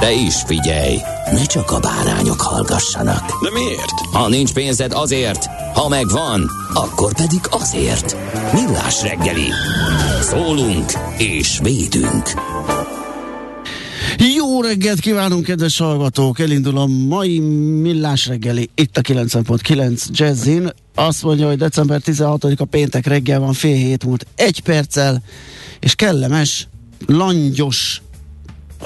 De is figyelj, ne csak a bárányok hallgassanak. De miért? Ha nincs pénzed azért, ha megvan, akkor pedig azért. Millás reggeli. Szólunk és védünk. Jó reggelt kívánunk, kedves hallgatók! Elindul a mai millás reggeli, itt a 90.9 Jazzin. Azt mondja, hogy december 16-a péntek reggel van, fél hét múlt egy perccel, és kellemes, langyos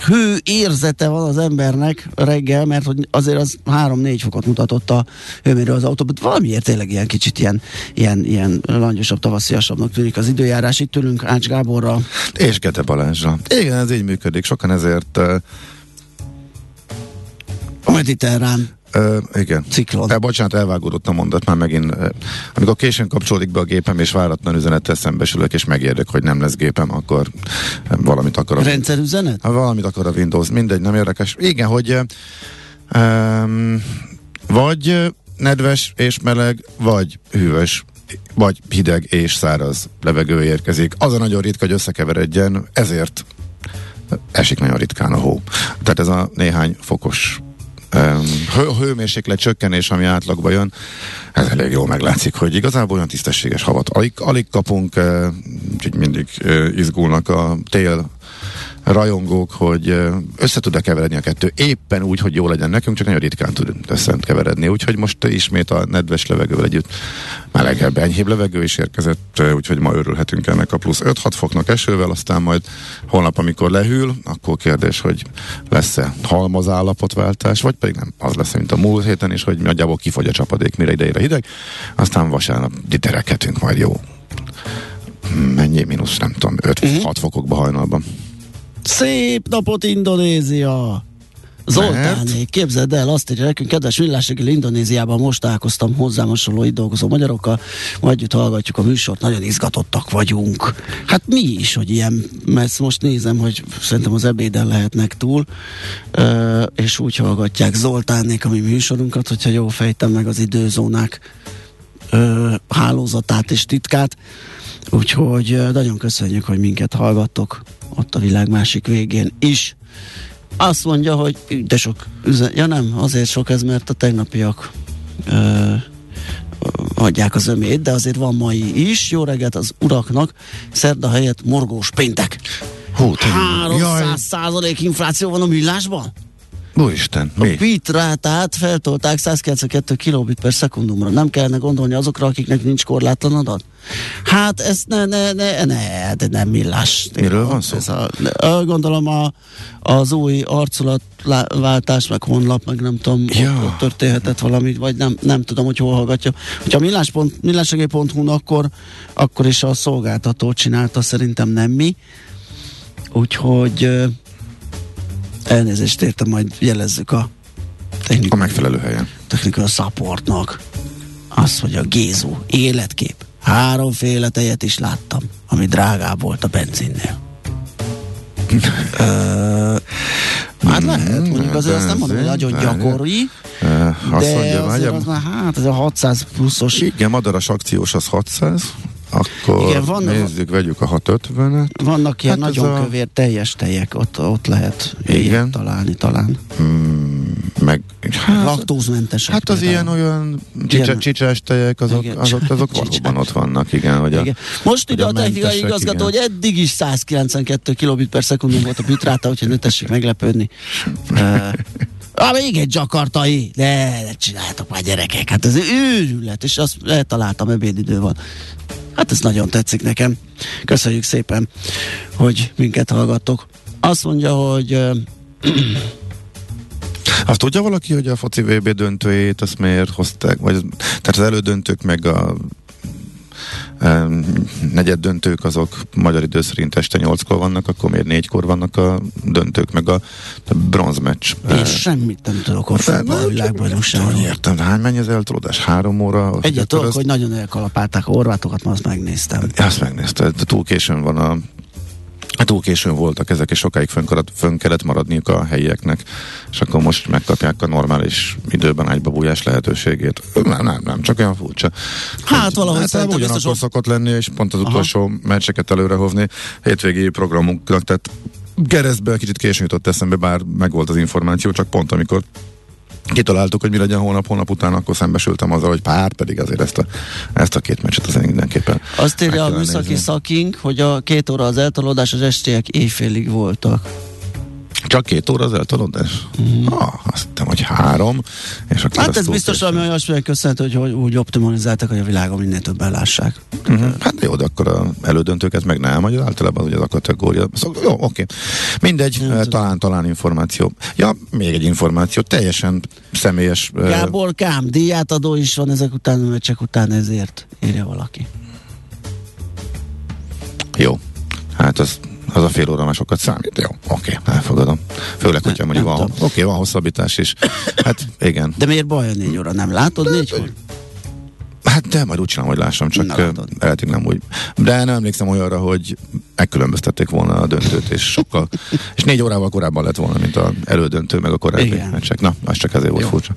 hő érzete van az embernek reggel, mert hogy azért az 3-4 fokot mutatott a hőmérő az autóban. Valamiért tényleg ilyen kicsit ilyen, ilyen, ilyen langyosabb, tavasziasabbnak tűnik az időjárás. Itt ülünk Ács Gáborra. És Gete Balázsra. Igen, ez így működik. Sokan ezért uh, a mediterrán Uh, igen. Ciklon. E, bocsánat, elvágódott a mondat, már megint. Uh, amikor későn kapcsolódik be a gépem, és váratlan üzenettel szembesülök, és megérdek, hogy nem lesz gépem, akkor valamit akar a... Rendszerüzenet? Ha valamit akar a Windows, mindegy, nem érdekes. Igen, hogy um, vagy nedves és meleg, vagy hűvös vagy hideg és száraz levegő érkezik. Az a nagyon ritka, hogy összekeveredjen, ezért esik nagyon ritkán a hó. Tehát ez a néhány fokos hő, hőmérséklet csökkenés, ami átlagba jön, ez elég jól meglátszik, hogy igazából olyan tisztességes havat alig, alig kapunk, úgyhogy mindig izgulnak a tél rajongók, hogy össze tud-e keveredni a kettő éppen úgy, hogy jó legyen nekünk, csak nagyon ritkán tud keveredni. Úgyhogy most ismét a nedves levegővel együtt melegebb, enyhébb levegő is érkezett, úgyhogy ma örülhetünk ennek a plusz 5-6 foknak esővel, aztán majd holnap, amikor lehűl, akkor kérdés, hogy lesz-e halmaz állapotváltás, vagy pedig nem az lesz, mint a múlt héten is, hogy nagyjából kifogy a csapadék, mire ideire hideg, aztán vasárnap diterekhetünk majd jó mennyi, mínusz, nem tudom, 5-6 uh-huh. fokokba hajnalban. Szép napot, Indonézia! Zoltánék, képzeld el, azt írja nekünk, kedves villásregél Indonéziában most találkoztam hozzám hasonló itt dolgozó magyarokkal, majd együtt hallgatjuk a műsort, nagyon izgatottak vagyunk. Hát mi is, hogy ilyen, mert most nézem, hogy szerintem az ebéden lehetnek túl, és úgy hallgatják Zoltánék a mi műsorunkat, hogyha jó fejtem meg az időzónák hálózatát és titkát. Úgyhogy nagyon köszönjük, hogy minket hallgattok ott a világ másik végén is. Azt mondja, hogy de sok üzen... Ja nem, azért sok ez, mert a tegnapiak ö, adják az ömét, de azért van mai is. Jó reggelt az uraknak, szerda helyett morgós péntek. Hú, 300 százalék infláció van a millásban? Úristen, mi? A bit rátát feltolták 192 kilobit per szekundumra. Nem kellene gondolni azokra, akiknek nincs korlátlan adat? Hát ez ne, ne, ne, ne, de nem millás. Miről van szó? Ez a, gondolom a, az új arculatváltás, meg honlap, meg nem tudom, ja. ott, ott történhetett valami, vagy nem, nem tudom, hogy hol hallgatja. Hogyha millásegély.hu-n, akkor, akkor is a szolgáltató csinálta, szerintem nem mi. Úgyhogy elnézést értem, majd jelezzük a technikai, a megfelelő helyen. Technikai supportnak azt, hogy a Gézu életkép háromféle tejet is láttam, ami drágább volt a benzinnél. Ö, hát lehet, mondjuk azért azt nem mondom, hogy nagyon gyakori, de azért az már, hát ez a 600 pluszos. Igen, madaras akciós az 600, akkor Igen, vannak, nézzük, vegyük a 650-et. Vannak ilyen hát nagyon a... kövér teljes tejek, ott, ott lehet Igen. találni talán. Hmm, meg hát, laktózmentesek. Hát az ilyen olyan csicsa, csicsás tejek, azok, igen, azok, azok valóban ott vannak, igen. Hogy igen. A, Most ide a technikai igazgató, igen. hogy eddig is 192 kilobit per szekundum volt a bütráta, úgyhogy ne tessék meglepődni. Ah, még egy jakartai. Ne, ne csináljátok már gyerekek. Hát ez őrület, és azt eltaláltam, ebédidő van. Hát ez nagyon tetszik nekem. Köszönjük szépen, hogy minket hallgattok. Azt mondja, hogy Azt tudja valaki, hogy a foci VB döntőjét azt miért hozták? Vagy, tehát az elődöntők meg a negyed döntők azok magyar idő szerint este nyolckor vannak, akkor miért négykor vannak a döntők, meg a, a bronzmeccs. én semmit nem tudok ott Tehát, a nem, világbajnokságon. Értem, hány mennyi az eltolódás? Három óra? Egyet tudok, azt, hogy nagyon elkalapálták a horvátokat, ma azt megnéztem. Azt megnézted, túl későn van a Hát túl későn voltak ezek, és sokáig fönn, kellett- fönn kellett maradniuk a helyieknek, és akkor most megkapják a normális időben ágybabújás lehetőségét. Nem, nem, nem, csak olyan furcsa. Hát valahogy hát, szerintem ugyanakkor biztos- szokott lenni, és pont az Aha. utolsó meccseket előrehozni hétvégi programunknak, tehát keresztbe kicsit későn jutott eszembe, bár megvolt az információ, csak pont amikor kitaláltuk, hogy mi legyen hónap, hónap után, akkor szembesültem azzal, hogy pár pedig azért ezt a, ezt a két meccset azért mindenképpen Azt írja a műszaki nézni. szakink, hogy a két óra az eltolódás, az estélyek éjfélig voltak. Csak két óra az eltolódás? Mm. Ah, azt hittem, hogy három. És akkor Hát ez biztos valami olyasminek köszönhető, hogy, hogy úgy optimalizáltak, hogy a világon minél többen lássák. Uh-huh. Hát jó, de akkor a elődöntőket meg nem, hogy általában ugye az a kategória. Szóval, jó, oké. Mindegy, Nem eh, tudom. talán, talán információ. Ja, még egy információ, teljesen személyes. eh, Gábor Kám, díjátadó is van ezek után, a meccsek után ezért, írja valaki. Jó. Hát az, az a fél óra már sokat számít. Jó, oké, elfogadom. Főleg, hogyha mondjuk van, oké, van hosszabbítás is. Hát igen. De miért baj a négy óra? Nem látod négykor? Hát de majd úgy csinálom, hogy lássam, csak elég nem úgy. De nem emlékszem olyanra, hogy megkülönböztették volna a döntőt, és sokkal, és négy órával korábban lett volna, mint az elődöntő, meg a korábbi Igen. meccsek. Na, az csak ezért volt Jó. furcsa.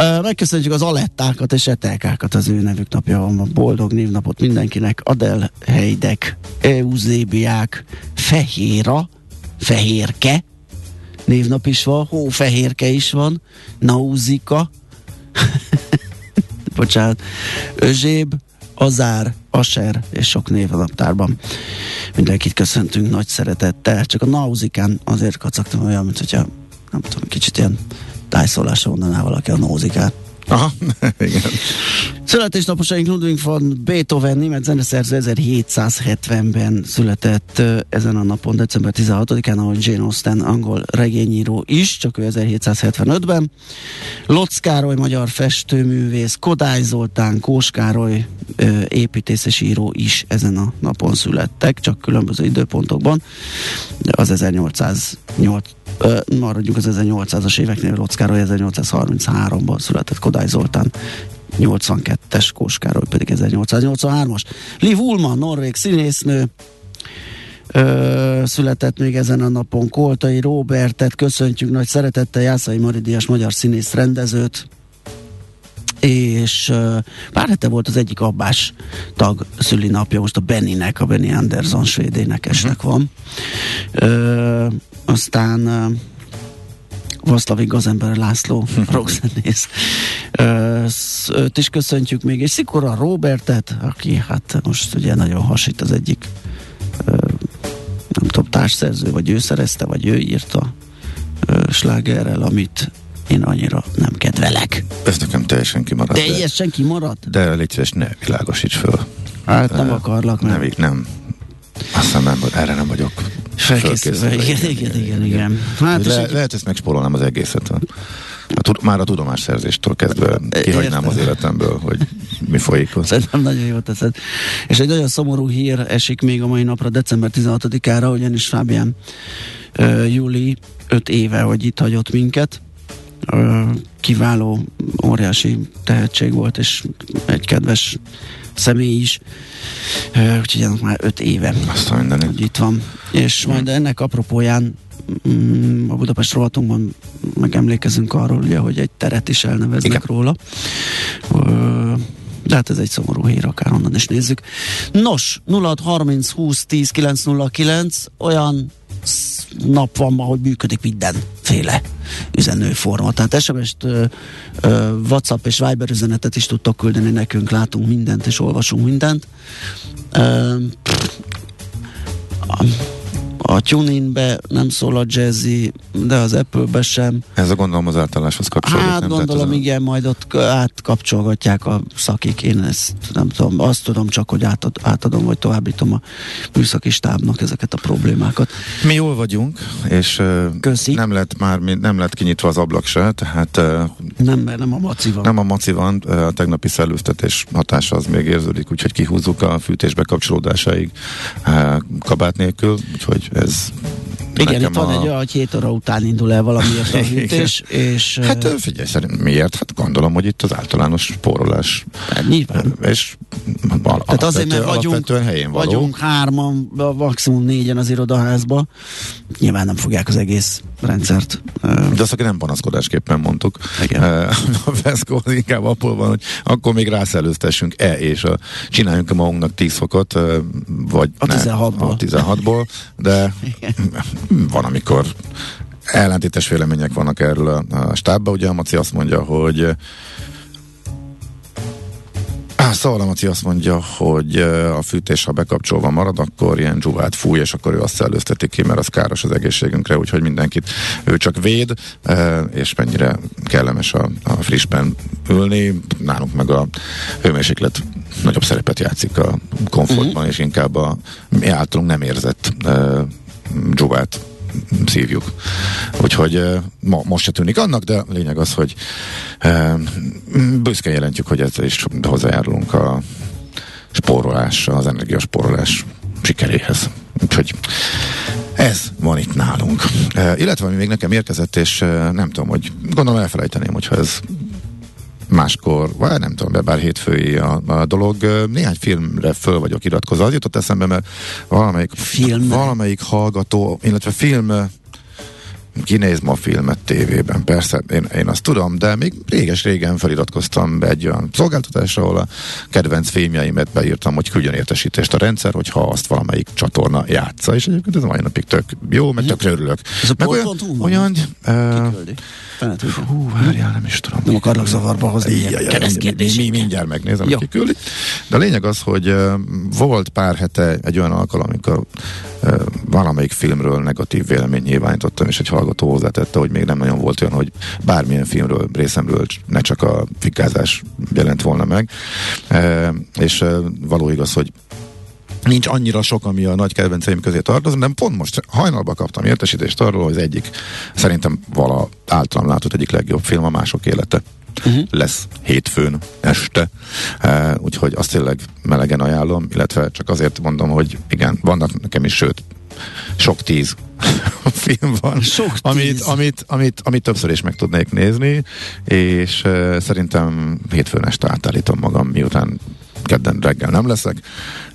Megköszönjük az Alettákat és Etelkákat, az ő nevük napja van. Boldog névnapot mindenkinek. Adel Heidek, Euzébiák, Fehéra, Fehérke, névnap is van, Hófehérke is van, Nauzika, bocsánat, Özséb, Azár, Aser és sok név a naptárban. Mindenkit köszöntünk nagy szeretettel. Csak a Nauzikán azért kacagtam olyan, mint hogyha nem tudom, kicsit ilyen tájszólásra mondaná valaki a Nauzikát. Aha, igen. Születésnaposaink Ludwig van Beethoven, német zeneszerző 1770-ben született ezen a napon, december 16-án, ahogy Jane Austen, angol regényíró is, csak ő 1775-ben. Lotz Károly, magyar festőművész, Kodály Zoltán, Kós Károly, építész és író is ezen a napon születtek, csak különböző időpontokban. Az 1808 Ö, maradjunk az 1800-as éveknél, Lotz Károly 1833-ban született Kodály Zoltán 82-es, Kós Károly pedig 1883-as. Liv Ullmann, norvég színésznő, Ö, született még ezen a napon Koltai Robertet, köszöntjük nagy szeretettel, Jászai Maridias magyar színész rendezőt, és ö, pár hete volt az egyik abbás tag szülinapja, most a Benninek, a Benny Anderson svéd énekesnek van. Ö, aztán ö, Vaszlavik Gazember László, rockzenész. Őt is köszöntjük még, és Szikora Robertet, aki hát most ugye nagyon hasít az egyik ö, nem tudom, társszerző, vagy ő szerezte, vagy ő írta ö, slágerrel, amit én annyira nem kedvelek. Ez nekem teljesen kimaradt. De teljesen kimaradt? de légy szíves, ne világosíts föl. Hát nem Ö, akarlak, Nem, nem. Azt hiszem, nem, erre nem vagyok. felkészülve. Igen, igen, igen, igen. Hát, és Le, egy- lehet, ezt megspórolnám az egészet. A, tud- már a tudomásszerzéstől kezdve kihagynám az Értem. életemből, hogy mi folyik ott. Szerintem nagyon jól teszed. És egy nagyon szomorú hír esik még a mai napra, december 16-ára, ugyanis Fábián uh, Júli 5 éve, hogy itt hagyott minket. Kiváló, óriási tehetség volt, és egy kedves személy is. Úgyhogy ennek már 5 éve Azt mindenit. hogy itt van. És majd ennek apropóján mm, a Budapest rovatunkban megemlékezünk arról, ugye, hogy egy teret is elneveznek Igen. róla. De hát ez egy szomorú hír, akár onnan is nézzük. Nos, 0630 20 10 909 olyan nap van ma, hogy működik mindenféle üzenőforma. Tehát SMS-t, WhatsApp és Viber üzenetet is tudtok küldeni nekünk, látunk mindent és olvasunk mindent. Ö, a, a TuneIn-be nem szól a jazzy, de az Apple-be sem. Ez a gondolom az átálláshoz kapcsolódik. Hát nem? gondolom, Tehát igen, majd ott átkapcsolgatják a szakik. Én ezt nem tudom, azt tudom csak, hogy átad, átadom, vagy továbbítom a műszaki stábnak ezeket a problémákat. Mi jól vagyunk, és Köszi. nem lett már nem lett kinyitva az ablak se, tehát Nem, mert nem a maci van. nem a maci van, a tegnapi szellőztetés hatása az még érződik, úgyhogy kihúzzuk a fűtés bekapcsolódásáig ö, kabát nélkül, úgyhogy ez Igen, nekem itt van a- egy olyan, hogy 7 óra után indul el valamiért a hűtés, és Hát figyelj, szerint miért? Hát gondolom, hogy itt az általános spórolás hát nyilván. és Tehát azért, mert vagyunk, helyén való. vagyunk hárman, maximum négyen az irodaházba, nyilván nem fogják az egész rendszert. De azt, aki nem panaszkodásképpen mondtuk. Igen. A Veszkó az inkább abból van, hogy akkor még rászellőztessünk-e, és a, csináljunk-e magunknak 10 fokot, vagy A 16-ból. A 16-ból, de van, amikor ellentétes vélemények vannak erről a, a stábban. Ugye a Maci azt mondja, hogy Szóval a Maci azt mondja, hogy a fűtés, ha bekapcsolva marad, akkor ilyen dzsuvát fúj, és akkor ő azt szellőzteti ki, mert az káros az egészségünkre, úgyhogy mindenkit ő csak véd, és mennyire kellemes a, a frissben ülni. Nálunk meg a hőmérséklet nagyobb szerepet játszik a komfortban, és inkább a mi általunk nem érzett ö, dzsuvát szívjuk. Úgyhogy ma, most se tűnik annak, de lényeg az, hogy uh, büszkén jelentjük, hogy ezzel is hozzájárulunk a spórolás, az energiaspórolás sikeréhez. Úgyhogy ez van itt nálunk. Uh, illetve ami még nekem érkezett, és uh, nem tudom, hogy gondolom elfelejteném, hogyha ez máskor, vagy nem tudom, be, bár hétfői a, a dolog. Néhány filmre föl vagyok iratkozva. Az jutott eszembe, mert valamelyik, Filmre? valamelyik hallgató, illetve film kinéz ma filmet tévében, persze, én, én azt tudom, de még réges-régen feliratkoztam be egy olyan szolgáltatásra, ahol a kedvenc filmjeimet beírtam, hogy küldjön értesítést a rendszer, hogyha azt valamelyik csatorna játsza, és egyébként ez a mai napig tök jó, meg tökre örülök. Ez a Meg olyan, olyan uh, Fene tudja. hú, várjál, nem is tudom. Nem akarlak zavarba hozni. mi, mi, mindjárt megnézem, Jó. hogy kiküldi. De a lényeg az, hogy volt pár hete egy olyan alkalom, amikor valamelyik filmről negatív véleményt nyilvánítottam, és egy hallgató hozzátette, hogy még nem nagyon volt olyan, hogy bármilyen filmről, részemről ne csak a fikázás jelent volna meg. És való igaz, hogy nincs annyira sok, ami a nagy kedvenceim közé tartozom, de pont most hajnalban kaptam értesítést arról, hogy az egyik szerintem vala általam látott egyik legjobb film a mások élete. Uh-huh. lesz hétfőn este, uh, úgyhogy azt tényleg melegen ajánlom, illetve csak azért mondom, hogy igen, vannak nekem is, sőt, sok tíz film van, Sok amit, tíz. amit, amit, amit többször is meg tudnék nézni, és uh, szerintem hétfőn este átállítom magam, miután kedden reggel nem leszek,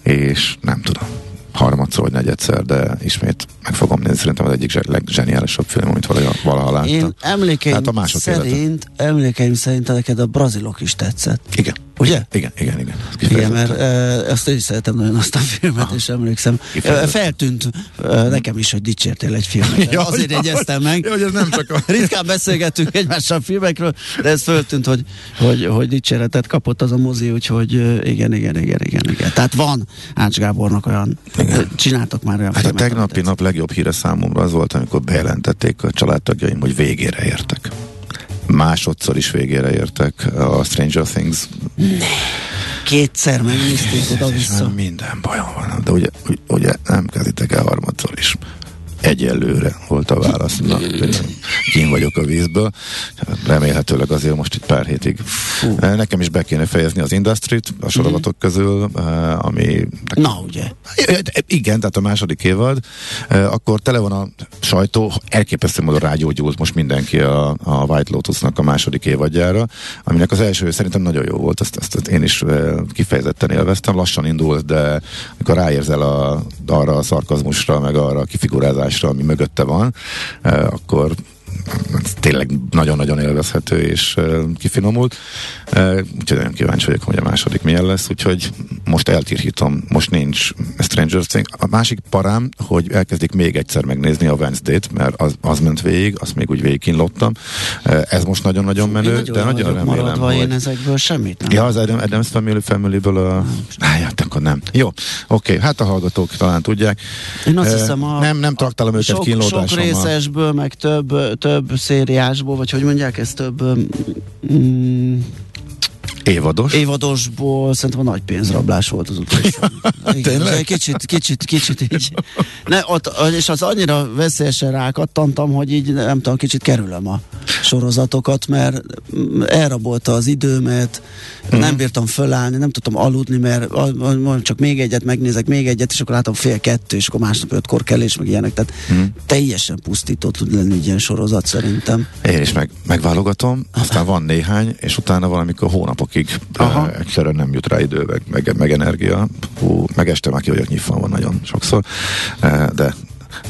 és nem tudom, harmadszor vagy negyedszer, de ismét meg fogom nézni. Szerintem az egyik zse- legzseniálisabb film, amit valaha, valaha láttam. Én emlékeim Hát a szerint, emlékeim szerint neked a brazilok is tetszett. Igen. Ugye? Igen, igen, igen. Igen, mert e, azt én is szeretem nagyon azt a filmet, és emlékszem. E, feltűnt e, nekem is, hogy dicsértél egy filmet. Ja, Azért ja, jegyeztem meg. Ja, hogy ez nem csak a... Ritkán beszélgetünk egymással filmekről, de ez föltűnt, hogy, hogy, hogy dicséretet kapott az a mozi, úgyhogy igen, igen, igen, igen, igen. Tehát van Ács Gábornak olyan, Igen. csináltok már olyan Hát a filmet, tegnapi amit nap legjobb híre számomra az volt, amikor bejelentették a családtagjaim, hogy végére értek. Másodszor is végére értek a Stranger Things. tetszett. Kétszer megnézték oda-vissza. minden bajom van, de ugye, ugye nem kezditek el harmadszor is. Egyelőre volt a válasz. Na, kín vagyok a vízből. Remélhetőleg azért most itt pár hétig. Fú. Nekem is be kéne fejezni az Industry-t a sorozatok közül, eh, ami Na, ugye. igen, tehát a második évad, Eh, akkor tele van a sajtó, elképesztő módon rágyógyult most mindenki a, a White Lotusnak a második évadjára, aminek az első szerintem nagyon jó volt, azt, azt, azt én is eh, kifejezetten élveztem, lassan indult, de amikor ráérzel a, arra a szarkazmusra, meg arra a kifigurázásra, ami mögötte van, eh, akkor tényleg nagyon-nagyon élvezhető és uh, kifinomult. Uh, úgyhogy nagyon kíváncsi vagyok, hogy a második milyen lesz, úgyhogy most eltirhítom, most nincs Stranger Things. a másik parám, hogy elkezdik még egyszer megnézni a Wednesday-t, mert az, az ment végig, azt még úgy végigkínlottam. Ez most nagyon-nagyon menő, Nagyon de nagyon remélem, maradva, hogy... én ezekből semmit nem. Ja, az Adam, Adams Family, Family-ből a... Á, ja, akkor nem. Jó, oké, hát a hallgatók talán tudják. Én azt Eh, hiszem a... Nem, nem traktálom őket sok, sok kínlódásommal. részesből, meg több, több szériásból, vagy hogy mondják, ez több mm, Évados. évadosból szerintem a nagy pénzrablás volt az utolsó. Tényleg? Kicsit, kicsit, kicsit így. Ne, ott, és az annyira veszélyesen rákattantam, hogy így nem tudom, kicsit kerülöm a sorozatokat, mert mm, elrabolta az időmet, Mhm. nem bírtam fölállni, nem tudtam aludni, mert csak még egyet megnézek, még egyet, és akkor látom fél kettő, és akkor másnap ötkor kelés, meg ilyenek. Tehát Mhm. teljesen pusztító tud lenni egy ilyen sorozat szerintem. Én is meg, megválogatom, aztán van néhány, és utána valamikor hónapokig Aha. uh, egyszerűen nem jut rá idő, meg, meg, meg energia. Hú, meg este már ki vagyok nyitva van nagyon sokszor, uh, de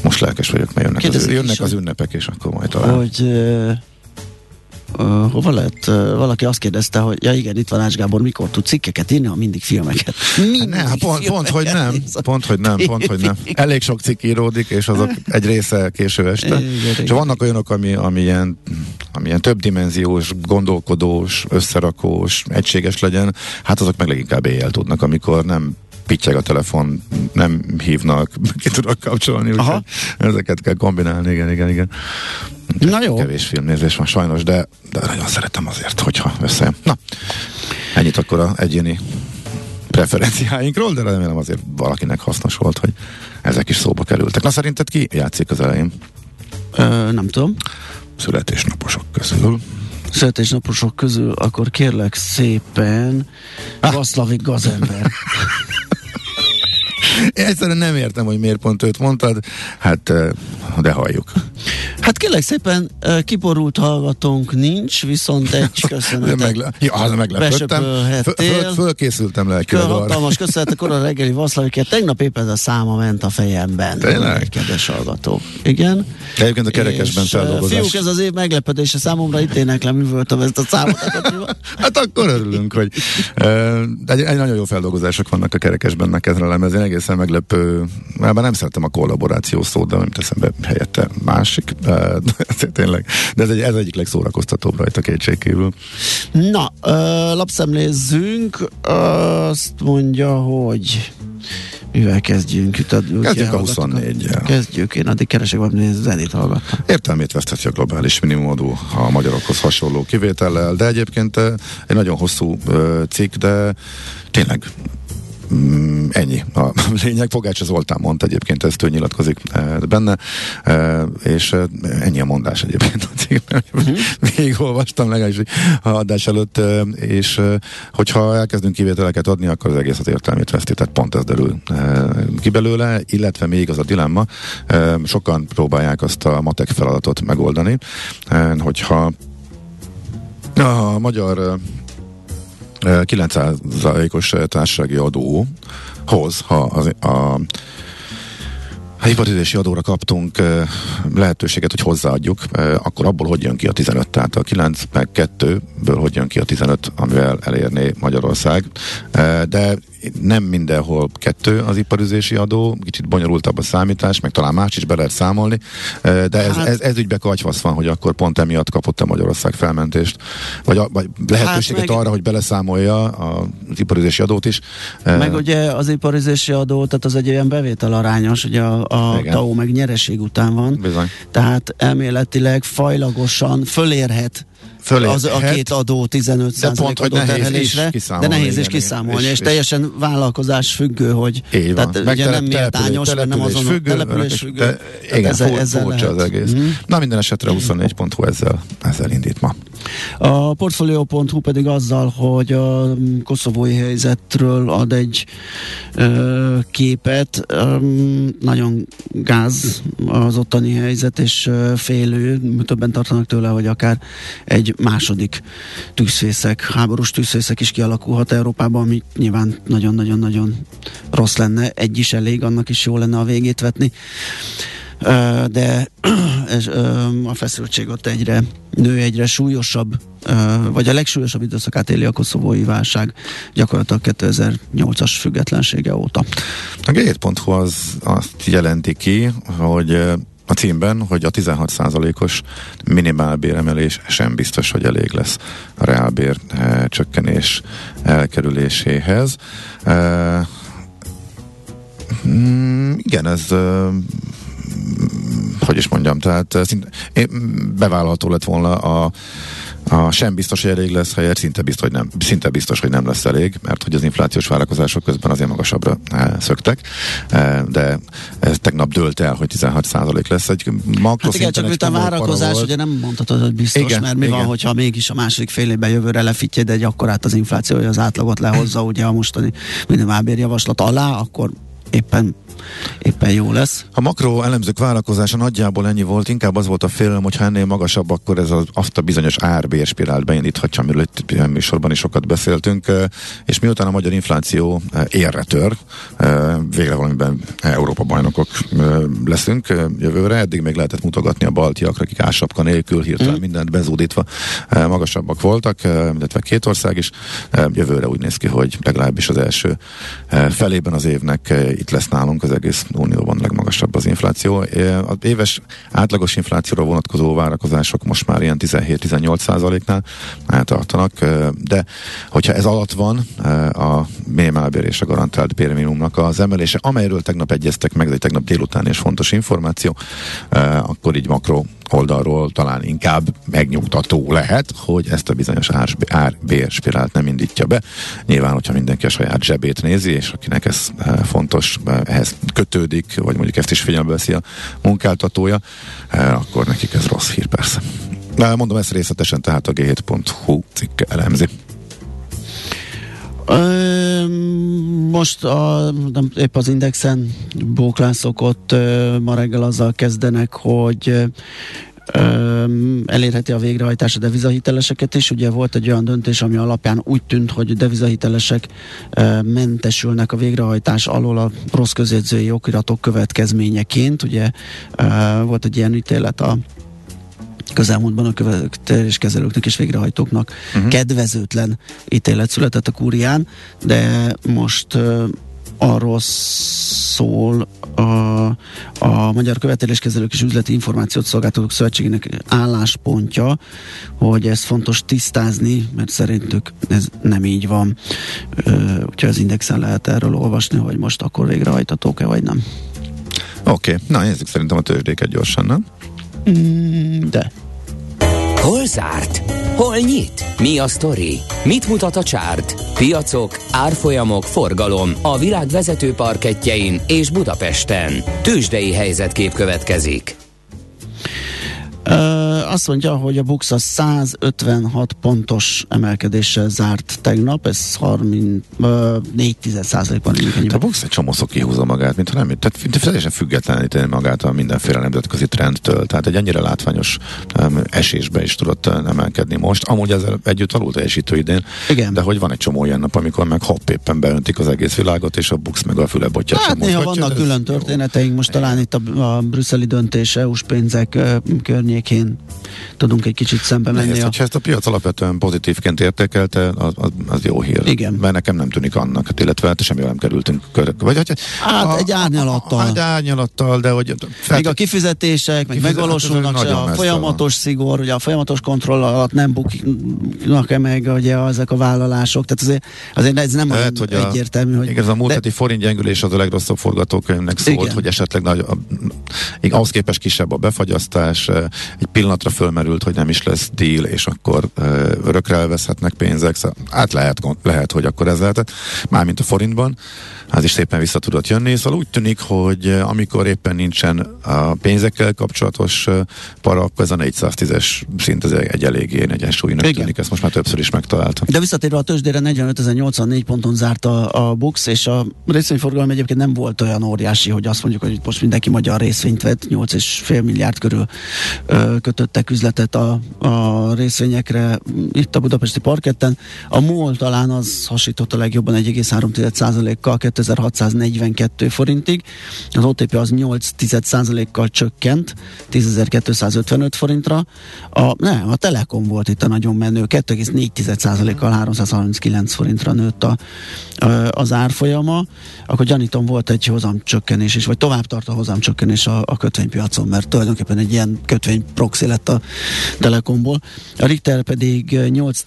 most lelkes vagyok, mert jönnek, az, jönnek az ünnepek, és akkor majd talán. hogy uh, uh, hova lett? Uh, valaki azt kérdezte, hogy ja igen, itt van Ács Gábor, mikor tud cikkeket írni, ha mindig filmeket. Mindig Ne, hát pont, pont, hogy nem, pont, hogy nem, pont, hogy nem. Elég sok cikk íródik, és azok egy része késő este. És vannak olyanok, ami, ami, ilyen, ami ilyen többdimenziós, gondolkodós, összerakós, egységes legyen, hát azok meg leginkább éjjel tudnak, amikor nem pittyeg a telefon, nem hívnak, ki tudok kapcsolni, úgyhogy Aha. ezeket kell kombinálni, igen, igen, igen. Na jó, Kevés filmnézés van sajnos, de, de nagyon szeretem azért, hogyha összejön. Na, ennyit akkor a egyéni preferenciáinkról, de remélem azért valakinek hasznos volt, hogy ezek is szóba kerültek. Na szerinted ki játszik az elején? uh, nem tudom. Születésnaposok közül. Születésnaposok közül, akkor kérlek szépen Ah. Vaszlavik Gazember. Én egyszerűen nem értem, hogy miért pont őt mondtad, hát de halljuk. Hát kérlek szépen, kiborult hallgatónk nincs, viszont egy De köszönetet. megle- ja, az meglepődtem. Föl, föl, fölkészültem lelkileg arra. Hatalmas köszönet a korai reggeli Vaszlavikért. Tegnap épp ez a száma ment a fejemben. Tényleg? Kedves hallgató. Igen. Egyébként a kerekesben feldolgozás. Fiúk, ez az év meglepedése számomra, itt éneklem, művöltem ezt a számot. Hát akkor örülünk, hogy uh, egy, egy nagyon jó feldolgozások vannak a kerekesben neked a lemezén, egészen meglepő, már nem szeretem a kollaboráció szót, de nem teszem be helyette másik, de, tényleg, de ez, egy, ez egyik legszórakoztatóbb rajta kétségkívül. Na, ö, lapszemlézzünk. Azt mondja, hogy mivel kezdjünk? Itt a, Kezdjük a 24-jel. Kezdjük, én addig keresek valami zenét hallgattam. Értelmét vesztheti a globális minimumadó a magyarokhoz hasonló kivétellel, de egyébként egy nagyon hosszú cikk, de tényleg Mm, ennyi a lényeg. Fogács Zoltán mondta egyébként, ezt ő nyilatkozik eh, benne, eh, és eh, ennyi a mondás egyébként a cikkben. Mhm. Végigolvastam legalábbis a adás előtt, és hogyha elkezdünk kivételeket adni, akkor az egészet értelmét veszti, tehát pont ez derül ki belőle, illetve még az a dilemma, sokan próbálják azt a matek feladatot megoldani, hogyha a magyar 9%-os társasági adóhoz, ha az, a ha hipotézési adóra kaptunk eh, lehetőséget, hogy hozzáadjuk, eh, akkor abból hogy jön ki a 15? Tehát a 9 meg 2-ből hogy jön ki a 15, amivel elérné Magyarország. Eh, de nem mindenhol kettő az iparüzési adó, kicsit bonyolultabb a számítás, meg talán más is be lehet számolni, de ez, Hát- ez, ez ügybe kagyvasz van, hogy akkor pont emiatt kapott a Magyarország felmentést, vagy, a, vagy lehetőséget Hát meg- arra, hogy beleszámolja az iparüzési adót is. Meg ugye az iparizési adó, tehát az egy ilyen bevétel arányos, ugye a, a. TAO meg nyereség után van. Bizony. Tehát elméletileg fajlagosan fölérhet Fölérhet. az a két adó 15 De pont, hogy nehéz kiszámolni, de nehéz is kiszámolni, és- és, és- teljesen vállalkozás függő, hogy Így van. tehát ugye nem méltányos, mert nem azon függő, település és- függő. de- Igen, ezzel, fur- ezzel furcsa az egész. Mhm. Na minden esetre 24.hu ezzel, ezzel indít ma. A Portfolio.hu pedig azzal, hogy a mm, koszovói helyzetről ad egy ö, képet. Öm, nagyon gáz az ottani helyzet, és ö, félő, többen tartanak tőle, hogy akár egy második tűzfészek, háborús tűzfészek is kialakulhat Európában, ami nyilván nagyon-nagyon-nagyon rossz lenne. Egy is elég, annak is jó lenne a végét vetni. de a feszültség ott egyre nő, egyre súlyosabb, vagy a legsúlyosabb időszakát éli a koszovói válság gyakorlatilag 2008-as függetlensége óta. A g7.hu az azt jelenti ki, hogy a címben, hogy a 16%-os minimálbéremelés sem biztos, hogy elég lesz a reálbér e, csökkenés elkerüléséhez. E, mm, igen, ez e, hogy is mondjam, tehát szinte, bevállalható lett volna a a sem biztos, hogy elég lesz helyett, szinte biztos, hogy nem, szinte biztos, hogy nem lesz elég, mert hogy az inflációs várakozások közben azért magasabbra e, szöktek, e, de ez tegnap dőlt el, hogy 16% lesz. Egy hát igen, csak mint a várakozás, ugye nem mondhatod, hogy biztos, igen, mert mi igen. van, hogyha mégis a második fél évben jövőre lefitjed egy akkorát az infláció, hogy az átlagot lehozza ugye a mostani minimálbérjavaslat alá, akkor éppen éppen jó lesz. A makro elemzők vállalkozása nagyjából ennyi volt, inkább az volt a félelem, hogy ha ennél magasabb, akkor ez az, azt a bizonyos árbérspirált beindíthatja, amiről itt műsorban is sokat beszéltünk, és miután a magyar infláció érre tör, végre valamiben Európa bajnokok leszünk jövőre, eddig még lehetett mutogatni a baltiakra, akik ásapka nélkül hirtelen mm. mindent bezúdítva magasabbak voltak, illetve két ország is. Jövőre úgy néz ki, hogy legalábbis az első felében az évnek itt lesz nálunk az egész unióban legmagasabb az infláció. Az éves átlagos inflációra vonatkozó várakozások most már ilyen 17-18 százaléknál tartanak, de hogyha ez alatt van a minimálbér és a garantált bérminimumnak az emelése, amelyről tegnap egyeztek meg, egy tegnap délután és fontos információ, akkor így makro oldalról talán inkább megnyugtató lehet, hogy ezt a bizonyos ár-bér spirált nem indítja be. Nyilván, hogyha mindenki a saját zsebét nézi, és akinek ez fontos, ehhez kötődik, vagy mondjuk ezt is figyelembe veszi a munkáltatója, e, akkor nekik ez rossz hír persze. Mondom ezt részletesen, tehát a g7.hu cikk elemzi. Most a, nem, épp az Indexen bóklászok ott ma reggel azzal kezdenek, hogy elérheti a végrehajtás a devizahiteleseket is. Ugye volt egy olyan döntés, ami alapján úgy tűnt, hogy devizahitelesek mentesülnek a végrehajtás alól a rossz közjegyzői okiratok következményeként. Ugye volt egy ilyen ítélet a közelmúltban a követeléskezelőknek és végrehajtóknak uh-huh. kedvezőtlen ítélet született a kúrián, de most arról szól a, a Magyar Követeléskezelők és Üzleti Információt Szolgáltatók Szövetségének álláspontja, hogy ez fontos tisztázni, mert szerintük ez nem így van. Úgyhogy az Indexen lehet erről olvasni, hogy most akkor végrehajtatók-e, vagy nem. Oké, okay. na nézzük szerintem a tőzsdéket gyorsan, nem? Mm, de. Hol zárt? Hol nyit? Mi a sztori? Mit mutat a csárt? Piacok, árfolyamok, forgalom a világ vezető parketjein és Budapesten. Tősdei helyzetkép következik. Uh, azt mondja, hogy a Bux a 156 pontos emelkedéssel zárt tegnap, ez 34 ban A Bux egy csomószor kihúzza magát, mintha nem, tehát teljesen függetleníteni magát a mindenféle nemzetközi trendtől. Tehát egy ennyire látványos um, esésbe is tudott emelkedni most. Amúgy ezzel együtt alul teljesítő idén. Igen. De hogy van egy csomó ilyen nap, amikor meg hopp éppen beöntik az egész világot, és a Bux meg a füle botja. Hát néha vannak külön történeteink, most talán itt a, a brüsszeli döntés, EU-s pénzek uh, környékén tudunk egy kicsit szembe menni. Nehéz, a... hogyha ezt a piac alapvetően pozitívként értékelte, az, az, az jó hír. Igen. Mert nekem nem tűnik annak, hát illetve hát semmi nem kerültünk körök. Vagy, hogy, hát a, egy árnyalattal. Egy árnyalattal, de hogy... Fel, még a kifizetések, meg megvalósulnak, a folyamatos szigor, ugye a folyamatos kontroll alatt nem buknak-e meg ugye ezek a vállalások, tehát azért, azért ez nem Lehet, hogy egyértelmű. A, hogy igaz, a múlt heti forint gyengülés az a legrosszabb forgatókönyvnek szólt, igen. hogy esetleg nagy, a, ahhoz képest kisebb a befagyasztás, egy pillanatra fölmerült, hogy nem is lesz deal, és akkor uh, örökre elveszhetnek pénzek. Szóval, hát lehet, lehet, hogy akkor ez lehetett. Mármint a forintban az is szépen vissza tudott jönni. Szóval úgy tűnik, hogy amikor éppen nincsen a pénzekkel kapcsolatos para, akkor ez a 410-es szint ez egy eléggé egyensúlynak tűnik, ezt most már többször is megtaláltam. De visszatérve a tőzsdére 45.084 ponton zárt a, a Bux, és a részvényforgalom egyébként nem volt olyan óriási, hogy azt mondjuk, hogy most mindenki magyar részvényt vett, 8,5 milliárd körül ö, kötöttek üzletet a, a részvényekre itt a budapesti parketten. A MOL talán az hasított a legjobban 1,3%-kal 12.642 forintig, az OTP az 8 kal csökkent, 10.255 forintra, a, nem, a Telekom volt itt a nagyon menő, 2,4%-kal 339 forintra nőtt a, az árfolyama, akkor gyanítom volt egy hozamcsökkenés is, vagy tovább tart a hozamcsökkenés a, a kötvénypiacon, mert tulajdonképpen egy ilyen kötvény proxy lett a Telekomból. A Richter pedig 8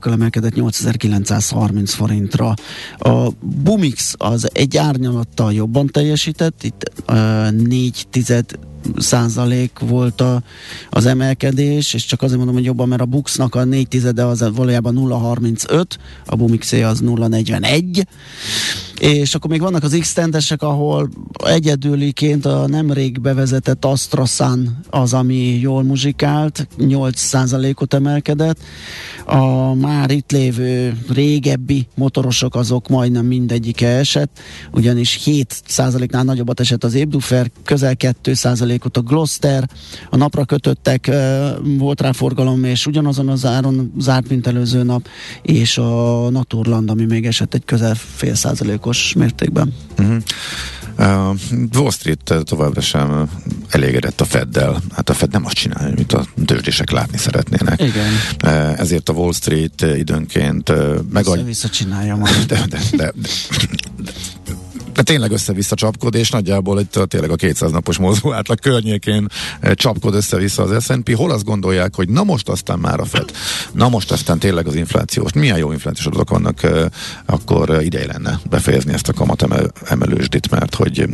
kal emelkedett 8930 forintra. A Bumix az egy árnyalattal jobban teljesített, itt uh, 4 százalék volt a, az emelkedés, és csak azért mondom, hogy jobban, mert a Buxnak a 4 tizede az valójában 0,35, a Bumixé az 0,41, és akkor még vannak az x ahol egyedüliként a nemrég bevezetett Astrasan az, ami jól muzsikált, 8%-ot emelkedett. A már itt lévő régebbi motorosok azok majdnem mindegyike esett, ugyanis 7%-nál nagyobbat esett az Ébdufer, közel 2%-ot a Gloster, a napra kötöttek, volt rá forgalom, és ugyanazon az áron zárt, mint előző nap, és a Naturland, ami még esett egy közel fél százalékos százalékos mértékben. Uh-huh. Uh, Wall Street továbbra sem elégedett a Feddel. Hát a Fed nem azt csinálja, amit a tőzsdések látni szeretnének. Igen. Uh, ezért a Wall Street időnként uh, megadja... Vissza csinálja majd. De, de, de, de, de, tényleg össze-vissza csapkod, és nagyjából itt tényleg a 200 napos mozgó átlag környékén eh, csapkod össze-vissza az S&P. Hol azt gondolják, hogy na most aztán már a FED, na most aztán tényleg az inflációs, milyen jó inflációs adatok vannak, eh, akkor eh, ideje lenne befejezni ezt a kamat emelősdit, mert hogy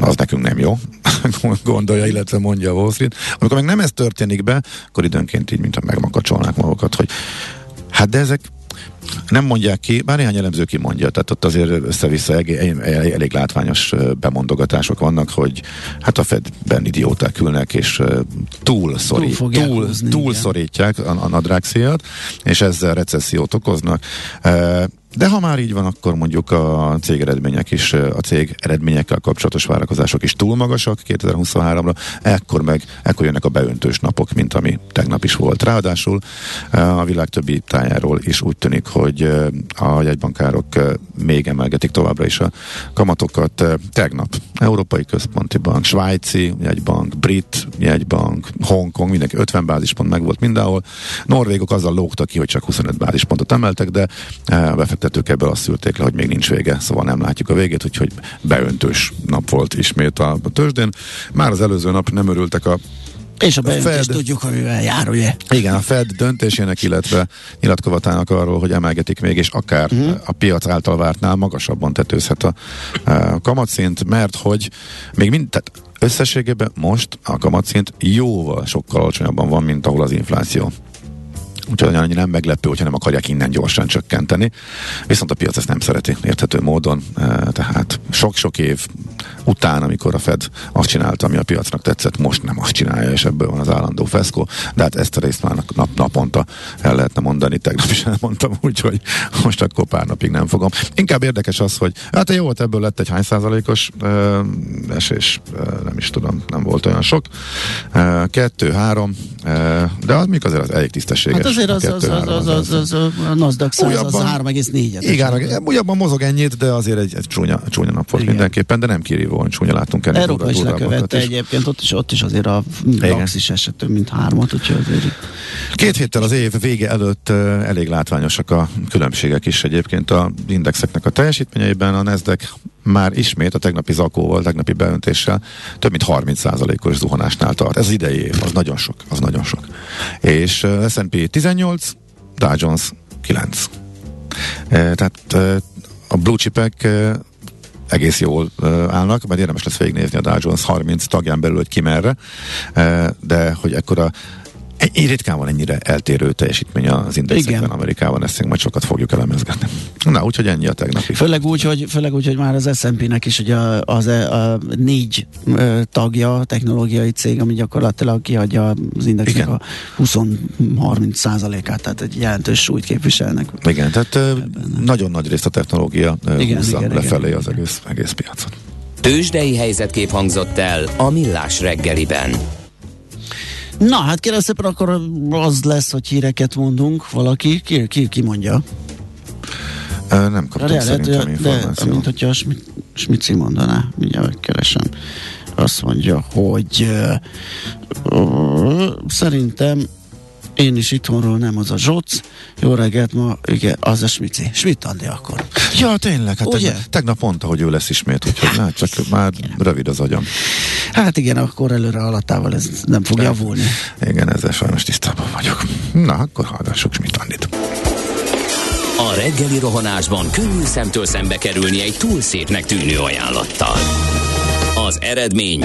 az nekünk nem jó, gondolja, illetve mondja a Wall Street. Amikor meg nem ez történik be, akkor időnként így, mintha megmakacsolnák magukat, hogy hát de ezek nem mondják ki, bár néhány elemző ki mondja, tehát ott azért össze-vissza elég, elég látványos bemondogatások vannak, hogy hát a Fedben idióták ülnek, és túl, szorít, túl, túl, túl szorítják a, a nadrágszíjat, és ezzel recessziót okoznak. De ha már így van, akkor mondjuk a cég eredmények is, a cég eredményekkel kapcsolatos várakozások is túl magasak 2023-ra, ekkor meg, ekkor jönnek a beöntős napok, mint ami tegnap is volt. Ráadásul a világ többi tájáról is úgy tűnik, hogy a jegybankárok még emelgetik továbbra is a kamatokat. Tegnap Európai Központi Bank, Svájci jegybank, Brit jegybank, Hongkong, mindenki 50 bázispont meg volt mindenhol. Norvégok azzal lógtak ki, hogy csak 25 bázispontot emeltek, de befektetők ebből azt szűrték le, hogy még nincs vége, szóval nem látjuk a végét, úgyhogy beöntős nap volt ismét a, a tőzsdén. Már az előző nap nem örültek a és a beöntés tudjuk, hogy mivel jár, ugye? Igen, a Fed döntésének, illetve nyilatkozatának arról, hogy emelgetik még, és akár uh-huh. a piac által vártnál magasabban tetőzhet a, a kamatszint, mert hogy még mind, tehát összességében most a kamatszint jóval sokkal alacsonyabban van, mint ahol az infláció. Úgyhogy annyi nem meglepő, hogyha nem akarják innen gyorsan csökkenteni. Viszont a piac ezt nem szereti érthető módon, tehát sok-sok év után, amikor a Fed azt csinálta, ami a piacnak tetszett, most nem azt csinálja, és ebből van az állandó feszkó. De hát ezt a részt már nap, naponta el lehetne mondani, tegnap is elmondtam, úgyhogy most akkor pár napig nem fogom. Inkább érdekes az, hogy hát jó volt, ebből lett egy hány százalékos uh, esés, uh, nem is tudom, nem volt olyan sok. Uh, kettő, három, uh, de az még azért az elég tisztességes. Hát azért az, az, az, az, az, az, a Nasdaq 100 az 3,4-et. Igen, újabban mozog ennyit, de azért egy, egy csúnya, csúnya nap volt Igen. mindenképpen, de nem kirívó, csúnya látunk ennél. Európa is lekövette is. egyébként, ott is, ott is azért a DAX is esett több mint hármat, úgyhogy azért... Két héttel az év vége előtt elég látványosak a különbségek is egyébként a indexeknek a teljesítményeiben. A Nasdaq már ismét a tegnapi zakóval, tegnapi beöntéssel több mint 30%-os zuhanásnál tart. Ez idei év, az nagyon sok, az nagyon sok. És uh, S&P 18, Dow Jones 9. E, tehát e, a blue chipek e, egész jól uh, állnak, mert érdemes lesz végignézni a Dow Jones 30 tagján belül, hogy ki merre, uh, de hogy ekkora egy ritkán van ennyire eltérő teljesítmény az indexekben Igen. Amerikában, ezt majd sokat fogjuk elemezgetni. Na, úgyhogy ennyi a tegnapi. Főleg úgy, hogy, főleg úgy, hogy már az S&P-nek is ugye az, a, a négy ö, tagja, technológiai cég, ami gyakorlatilag kiadja az indexnek Igen. a 20-30 százalékát, tehát egy jelentős súlyt képviselnek. Igen, tehát ö, nagyon nagy részt a technológia ö, igen, húzza igen, lefelé igen, az egész, egész piacot. Tőzsdei helyzetkép hangzott el a Millás reggeliben. Na, hát kérem szépen, akkor az lesz, hogy híreket mondunk valaki. Ki, ki, ki mondja? Ö, nem kaptam De, lehet, szerintem de, információt. mint hogyha a Smici mondaná, mindjárt megkeresem. Azt mondja, hogy ö, ö, szerintem én is itthonról nem az a Zsoc. Jó reggelt ma, igen, az a Smici. Schmidt Andi akkor. Ja, tényleg, hát Ugye? tegnap, tegnap mondta, hogy ő lesz ismét, úgyhogy hát csak már rövid az agyam. Hát igen, akkor előre alattával ez nem fog javulni. Igen, ezzel sajnos tisztában vagyok. Na, akkor hallgassuk Schmidt Andit. A reggeli rohanásban könnyű szemtől szembe kerülni egy túl szépnek tűnő ajánlattal. Az eredmény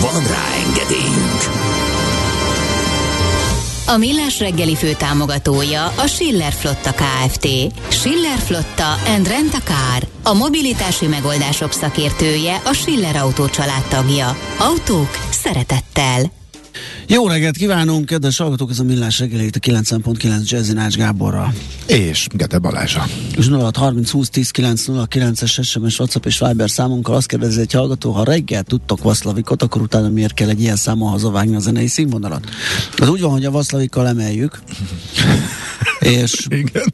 Van rá engedélyünk! A Millás reggeli fő támogatója a Schiller Flotta KFT. Schiller Flotta and Rent a Car. A mobilitási megoldások szakértője a Schiller Autó tagja. Autók szeretettel. Jó reggelt kívánunk, kedves hallgatók, ez a Millás reggeli itt a 90.9 Jazzy Nács Gáborra. És Gede Balázsa. És 06 30 20 10 9 es SMS, WhatsApp és Viber számunkkal azt kérdezi egy hallgató, ha reggel tudtok Vaszlavikot, akkor utána miért kell egy ilyen számon hazavágni a zenei színvonalat? Az úgy van, hogy a Vaszlavikkal emeljük, és Igen.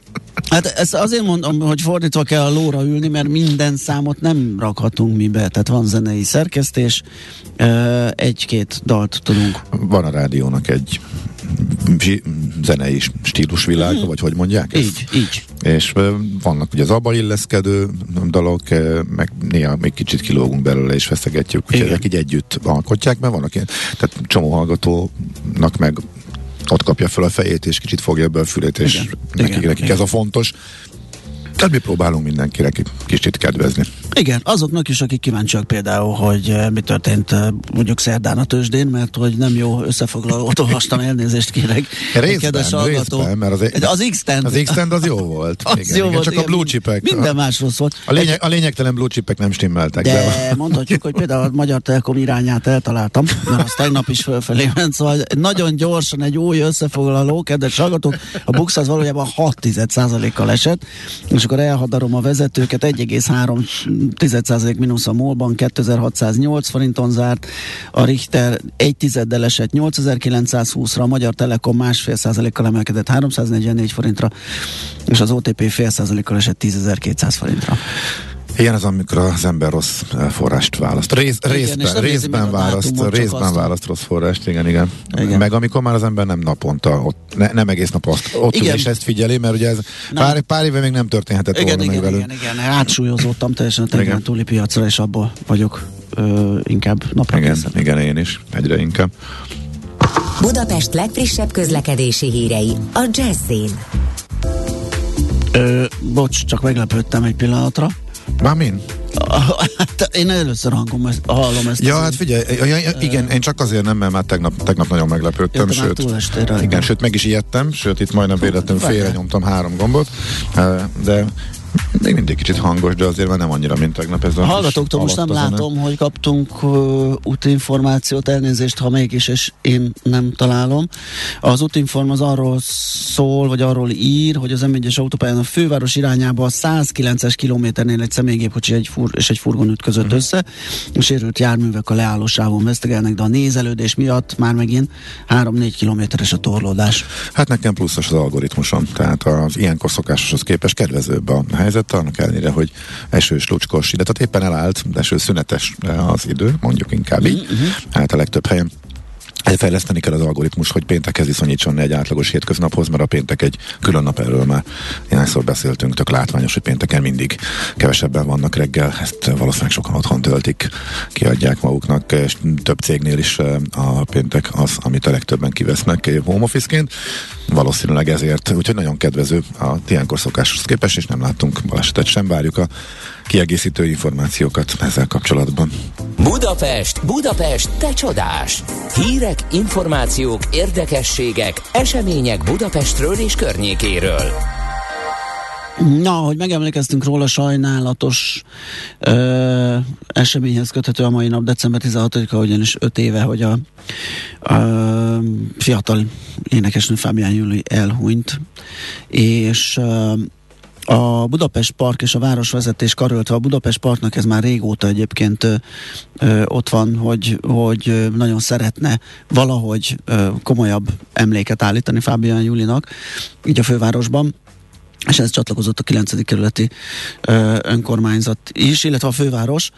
Hát ezt azért mondom, hogy fordítva kell a lóra ülni, mert minden számot nem rakhatunk mi be. Tehát van zenei szerkesztés, egy-két dalt tudunk. Van a rádiónak egy zenei stílusvilága, vagy hogy mondják ezt? Így, így. És vannak ugye az abba illeszkedő dolog, ö, meg néha még kicsit kilógunk belőle és feszegetjük, Igen. ezek így együtt alkotják, mert vannak ilyen, tehát csomó hallgatónak meg ott kapja fel a fejét, és kicsit fogja be a fülét, és Igen. nekik, Igen. nekik Igen. ez a fontos. Tehát mi próbálunk mindenkinek kicsit kedvezni. Igen, azoknak is, akik kíváncsiak például, hogy eh, mi történt eh, mondjuk szerdán a tőzsdén, mert hogy nem jó összefoglalót olvastam, elnézést kérek. Részben, Kedves hallgató. részben, mert az, az X-Tend. az x az jó volt. Az igen, jó igen, volt, csak igen, a blue chipek. Minden más rossz volt. A, lényeg, a lényegtelen blue chipek nem stimmeltek. De, De mondhatjuk, hogy például a Magyar Telekom irányát eltaláltam, mert az tegnap is fölfelé ment, szóval nagyon gyorsan egy új összefoglaló, kedves hallgatók, a Bux az valójában 6 kal esett, és akkor elhadarom a vezetőket, 1,3 mínusz a MOL-ban, 2608 forinton zárt, a Richter egy tizeddel esett 8920-ra, a Magyar Telekom másfél százalékkal emelkedett 344 forintra, és az OTP fél százalékkal esett 10.200 forintra. Ilyen az, amikor az ember rossz eh, forrást választ. Rész, és részben, részben választ, részben azt választ rossz forrást, igen, igen, Igen. Meg amikor már az ember nem naponta, ott, ne, nem egész nap azt, ott ül Igen. és ezt figyeli, mert ugye ez Nem. pár, pár éve még nem történhetett Igen, volna meg igen, velünk. igen, igen, átsúlyozódtam teljesen a Igen. tegnap túli piacra, és abból vagyok ö, inkább napra Igen, igen, én is, egyre inkább. Budapest legfrissebb közlekedési hírei a Jazzin. Ö, bocs, csak meglepődtem egy pillanatra. Már min? Hát én először hangom, ezt, hallom ezt. Ja, hát figyelj, ja, ja, igen, én csak azért nem, mert már tegnap, tegnap nagyon meglepődtem, át sőt, igen, sőt, meg is ijedtem, sőt, itt majdnem véletlenül félre nyomtam három gombot, de még mindig kicsit hangos, de azért már nem annyira, mint tegnap ez a hallgatóktól most nem látom, hogy kaptunk uh, útinformációt, elnézést, ha mégis, és én nem találom. Az útinform az arról szól, vagy arról ír, hogy az M1-es autópályán a főváros irányába a 109-es kilométernél egy személygépkocsi egy fur- és egy furgon ütközött uh-huh. össze. A sérült járművek a leállósávon vesztegelnek, de a nézelődés miatt már megint 3-4 kilométeres a torlódás. Hát nekem pluszos az algoritmusom, tehát az ilyenkor szokásoshoz képest kedvezőbb a helyzet, annak ellenére, hogy esős, lucskos ide, tehát éppen elállt, de eső szünetes az idő, mondjuk inkább így, hát a legtöbb helyen. Fejleszteni kell az algoritmus, hogy péntekhez viszonyítson egy átlagos hétköznaphoz, mert a péntek egy külön nap erről már néhányszor beszéltünk, tök látványos, hogy pénteken mindig kevesebben vannak reggel, ezt valószínűleg sokan otthon töltik, kiadják maguknak, és több cégnél is eh, a péntek az, amit a legtöbben kivesznek eh, home office-ként, valószínűleg ezért, úgyhogy nagyon kedvező a ilyenkor szokáshoz képest, és nem láttunk balesetet sem, várjuk a kiegészítő információkat ezzel kapcsolatban. Budapest, Budapest, te csodás! Hírek, információk, érdekességek, események Budapestről és környékéről. Na, hogy megemlékeztünk róla, sajnálatos ö, eseményhez köthető a mai nap, december 16-a, ugyanis 5 éve, hogy a, a fiatal énekesnő Fábián Júli elhunyt, és ö, a Budapest Park és a városvezetés karöltve, a Budapest Parknak ez már régóta egyébként ö, ott van, hogy, hogy nagyon szeretne valahogy ö, komolyabb emléket állítani Fábián Júlinak, így a fővárosban és ez csatlakozott a 9. kerületi ö, önkormányzat is, illetve a főváros,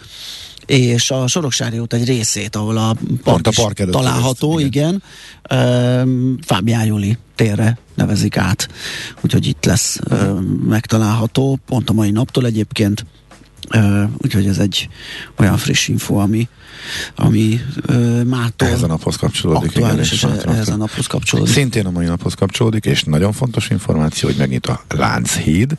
és a Soroksári út egy részét, ahol a park, a park előtt található, részt, igen, igen. Fábián Júli térre nevezik át, úgyhogy itt lesz ö, megtalálható, pont a mai naptól egyébként, ö, úgyhogy ez egy olyan friss info, ami ami ö, mától Ehhez a naphoz kapcsolódik. aktuális, és igen, ehhez a naphoz kapcsolódik. Szintén a mai naphoz kapcsolódik, és nagyon fontos információ, hogy megnyit a Lánchíd.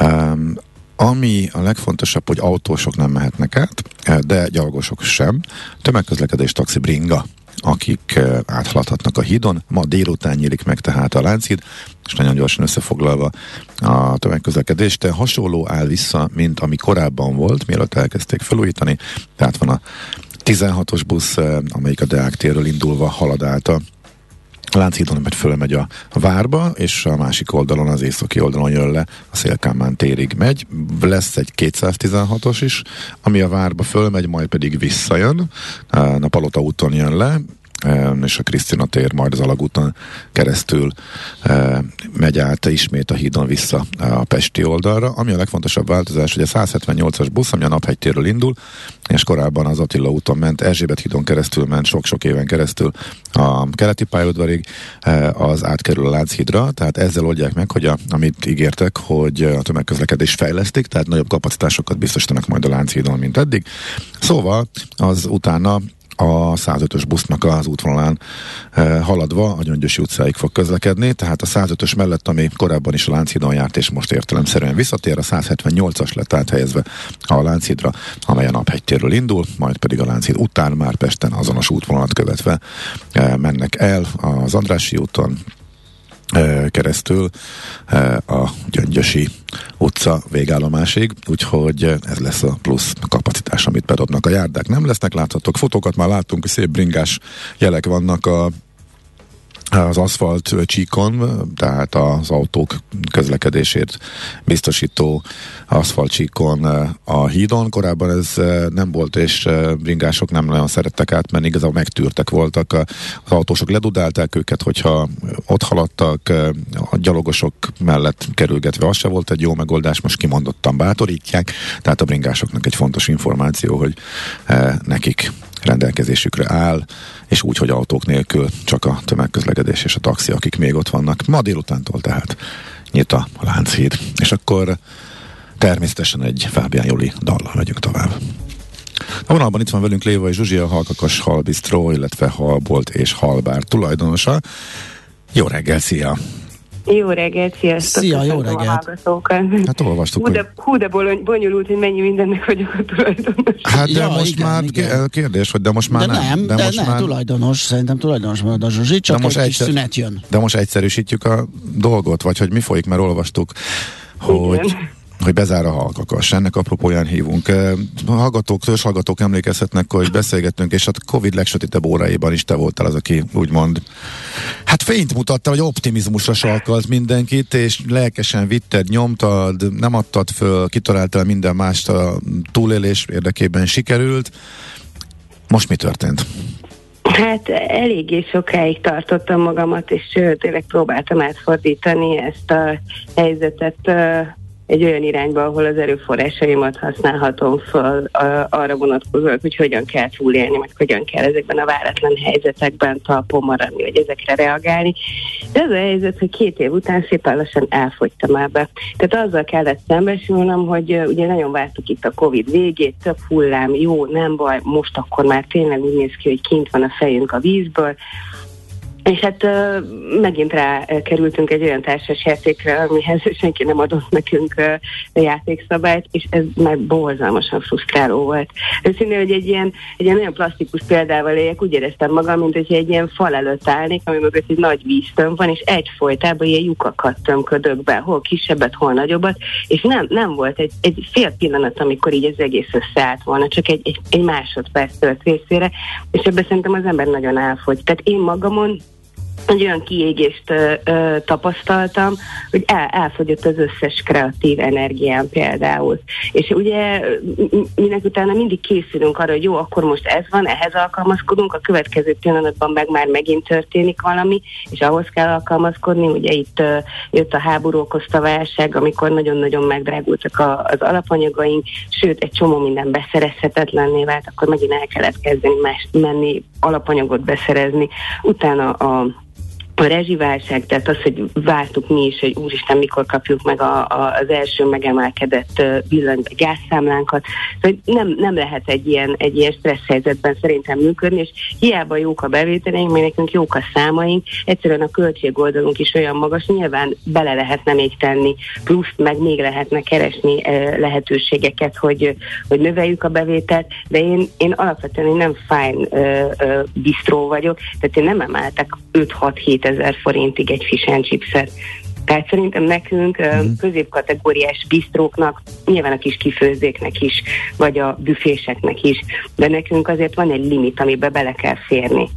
Um, ami a legfontosabb, hogy autósok nem mehetnek át, de gyalogosok sem. Tömegközlekedés, taxi, bringa akik eh, áthaladhatnak a hídon. Ma délután nyílik meg tehát a Lánchíd, és nagyon gyorsan összefoglalva a tömegközlekedést. Hasonló áll vissza, mint ami korábban volt, mielőtt elkezdték felújítani. Tehát van a 16-os busz, eh, amelyik a Deák térről indulva halad át a Lánchídon, mert fölmegy a, várba, és a másik oldalon, az északi oldalon jön le, a Szélkámán térig megy. Lesz egy 216-os is, ami a várba fölmegy, majd pedig visszajön, a Palota úton jön le, és a Krisztina tér majd az alagúton keresztül megy át ismét a hídon vissza a Pesti oldalra. Ami a legfontosabb változás, hogy a 178-as busz, ami a Naphegy térről indul, és korábban az Attila úton ment, Erzsébet hídon keresztül ment sok-sok éven keresztül a keleti pályaudvarig, az átkerül a Lánchídra, tehát ezzel oldják meg, hogy a, amit ígértek, hogy a tömegközlekedés fejlesztik, tehát nagyobb kapacitásokat biztosítanak majd a Lánchídon, mint eddig. Szóval az utána a 105-ös busznak az útvonalán e, haladva a Gyöngyösi utcáig fog közlekedni, tehát a 105-ös mellett, ami korábban is a Lánchídon járt, és most értelemszerűen visszatér, a 178-as lett áthelyezve a Lánchídra, amely a Naphegytérről indul, majd pedig a Lánchíd után már Pesten azonos útvonalat követve e, mennek el az Andrássy úton, keresztül a Gyöngyösi utca végállomásig, úgyhogy ez lesz a plusz kapacitás, amit bedobnak a járdák. Nem lesznek láthatók fotókat, már láttunk, szép bringás jelek vannak a az aszfalt csíkon, tehát az autók közlekedését biztosító aszfalt csíkon a hídon. Korábban ez nem volt, és bringások nem nagyon szerettek átmenni, igazából megtűrtek voltak. Az autósok ledudálták őket, hogyha ott haladtak, a gyalogosok mellett kerülgetve, az se volt egy jó megoldás, most kimondottan bátorítják, tehát a bringásoknak egy fontos információ, hogy nekik rendelkezésükre áll, és úgy, hogy autók nélkül csak a tömegközlekedés és a taxi, akik még ott vannak. Ma délutántól tehát nyit a Lánchíd. És akkor természetesen egy Fábián Joli dallal megyünk tovább. A vonalban itt van velünk Léva és Zsuzsi, a Halkakas Halbistró, illetve Halbolt és Halbár tulajdonosa. Jó reggel, szia! Jó reggelt, sziasztok! Szia, jó reggelt. Hát olvastuk, Hú de, hú de bolony- bonyolult, hogy mennyi mindennek vagyok a tulajdonos. Hát de Ja, most igen, már igen. kérdés, hogy de most már de nem, de, de de most nem, már... tulajdonos, szerintem tulajdonos marad a Zsuzsi, csak De most egy kis egyszer- szünet jön. De most egyszerűsítjük a dolgot, vagy hogy mi folyik, mert olvastuk, hogy, Igen. Hogy bezár a halkakas. Ennek apropóján hívunk. A hallgatók, törzs hallgatók emlékezhetnek, hogy beszélgettünk, és a Covid legsötétebb óráiban is te voltál az, aki úgymond hát fényt mutatta, hogy optimizmusra sarkalt mindenkit, és lelkesen vitted, nyomtad, nem adtad föl, kitaláltál minden mást a túlélés érdekében sikerült. Most mi történt? Hát eléggé sokáig tartottam magamat, és tényleg próbáltam átfordítani ezt a helyzetet egy olyan irányba, ahol az erőforrásaimat használhatom föl ö, arra vonatkozóan, hogy hogyan kell túlélni, vagy hogyan kell ezekben a váratlan helyzetekben talpon maradni, vagy ezekre reagálni. De az a helyzet, hogy két év után szépen lassan elfogytam ebbe. Tehát azzal kellett szembesülnöm, hogy ugye nagyon vártuk itt a Covid végét, több hullám, jó, nem baj, most akkor már tényleg úgy néz ki, hogy kint van a fejünk a vízből, És hát megint rá kerültünk egy olyan társas játékra, amihez senki nem adott nekünk játékszabályt, és ez már borzalmasan frusztráló volt. Őszintén, hogy egy ilyen, egy ilyen olyan plastikus példával éljek, úgy éreztem magam, mint hogy egy ilyen fal előtt állnék, ami mögött egy nagy víztöm van, és egy folytában ilyen lyukakat tömködök be, hol kisebbet, hol nagyobbat, és nem, nem volt egy, egy fél pillanat, amikor így az egész összeállt volna, csak egy, egy, egy másodperc tört részére, és ebben szerintem az ember nagyon elfogy. Tehát én magamon egy olyan kiégést ö, ö, tapasztaltam, hogy el, elfogyott az összes kreatív energiám például. És ugye minek utána mindig készülünk arra, hogy jó, akkor most ez van, ehhez alkalmazkodunk, a következő pillanatban meg már megint történik valami, és ahhoz kell alkalmazkodni. Ugye itt ö, jött a háború okozta válság, amikor nagyon-nagyon megdrágultak a, az alapanyagaink, sőt, egy csomó minden beszerezhetetlenné vált, akkor megint el kellett kezdeni más, menni alapanyagot beszerezni. Utána a a rezsiválság, tehát az, hogy vártuk mi is, hogy úristen, mikor kapjuk meg a, a, az első megemelkedett villany gázszámlánkat. Szóval nem, nem lehet egy ilyen, egy ilyen stressz helyzetben szerintem működni, és hiába jók a bevételeink, mert nekünk jók a számaink, egyszerűen a költségoldalunk is olyan magas, nyilván bele lehetne még tenni, plusz meg még lehetne keresni lehetőségeket, hogy, hogy növeljük a bevételt, de én, én alapvetően nem fine bistró vagyok, tehát én nem emeltek 5-6-7 ezer forintig egy fish and chipset. Tehát szerintem nekünk mm. középkategóriás bisztróknak, nyilván a kis kifőzéknek is, vagy a büféseknek is, de nekünk azért van egy limit, amiben bele kell férni.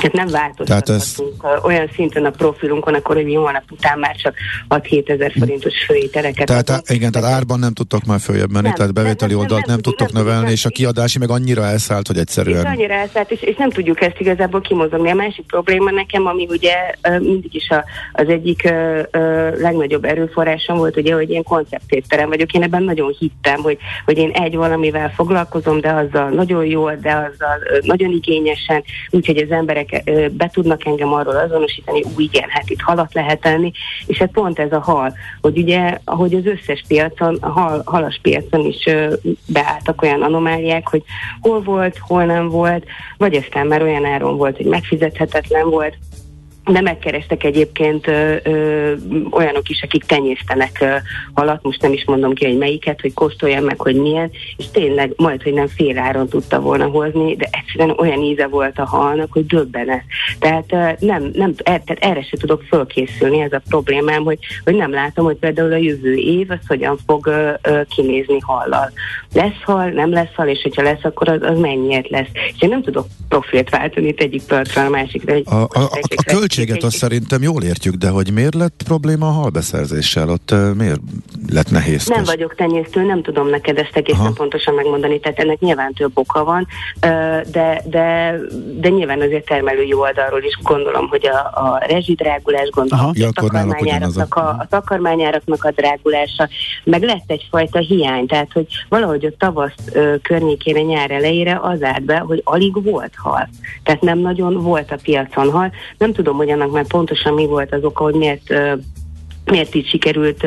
Tehát nem változtathatunk ez... olyan szinten a profilunkon, akkor hogy holnap után már csak 6-7 ezer forintos főételeket. Tehát adunk. igen, tehát árban nem tudtok már följebb menni, nem, tehát bevételi nem, oldalt nem, nem, tudtok nem növelni, és a kiadási meg annyira elszállt, hogy egyszerűen... És annyira elszállt, és, és nem tudjuk ezt igazából kimozogni. A másik probléma nekem, ami ugye mindig is a, az egyik uh, uh, legnagyobb erőforrásom volt, ugye, hogy én konceptétterem vagyok. Én ebben nagyon hittem, hogy, hogy én egy valamivel foglalkozom, de azzal nagyon jól, de azzal nagyon igényesen, úgyhogy az emberek be tudnak engem arról azonosítani, úgy igen, hát itt halat lehet tenni, és hát pont ez a hal, hogy ugye, ahogy az összes piacon, a hal, halas piacon is beálltak olyan anomáliák, hogy hol volt, hol nem volt, vagy aztán már olyan áron volt, hogy megfizethetetlen volt, de megkerestek egyébként ö, ö, olyanok is, akik tenyésztenek ö, halat, most nem is mondom ki, hogy melyiket, hogy kóstoljam meg, hogy milyen, és tényleg majd, hogy nem fél áron tudta volna hozni, de egyszerűen olyan íze volt a halnak, hogy döbbenet. Tehát ö, nem, nem, er, tehát erre se tudok fölkészülni, ez a problémám, hogy, hogy nem látom, hogy például a jövő év az hogyan fog ö, ö, kinézni hallal. Lesz hal, nem lesz hal, és hogyha lesz, akkor az, az mennyiért lesz. És én nem tudok profilt váltani itt egyik percre a másikra. Egy a, a, a, a költséget azt szerintem jól értjük, de hogy miért lett probléma a halbeszerzéssel? Ott miért lett nehéz? Nem vagyok tenyésztő, nem tudom neked ezt egészen Aha. pontosan megmondani, tehát ennek nyilván több oka van, de, de, de nyilván azért termelői oldalról is gondolom, hogy a, a rezsidrágulás, gondolom, Aha. Ja, a, takarmányáraknak a, a takarmányáraknak a drágulása, meg lett egyfajta hiány, tehát hogy valahogy a tavasz környékére, nyár elejére az állt be, hogy alig volt hal. Tehát nem nagyon volt a piacon hal. Nem tudom, hogy annak már pontosan mi volt az oka, hogy miért miért így sikerült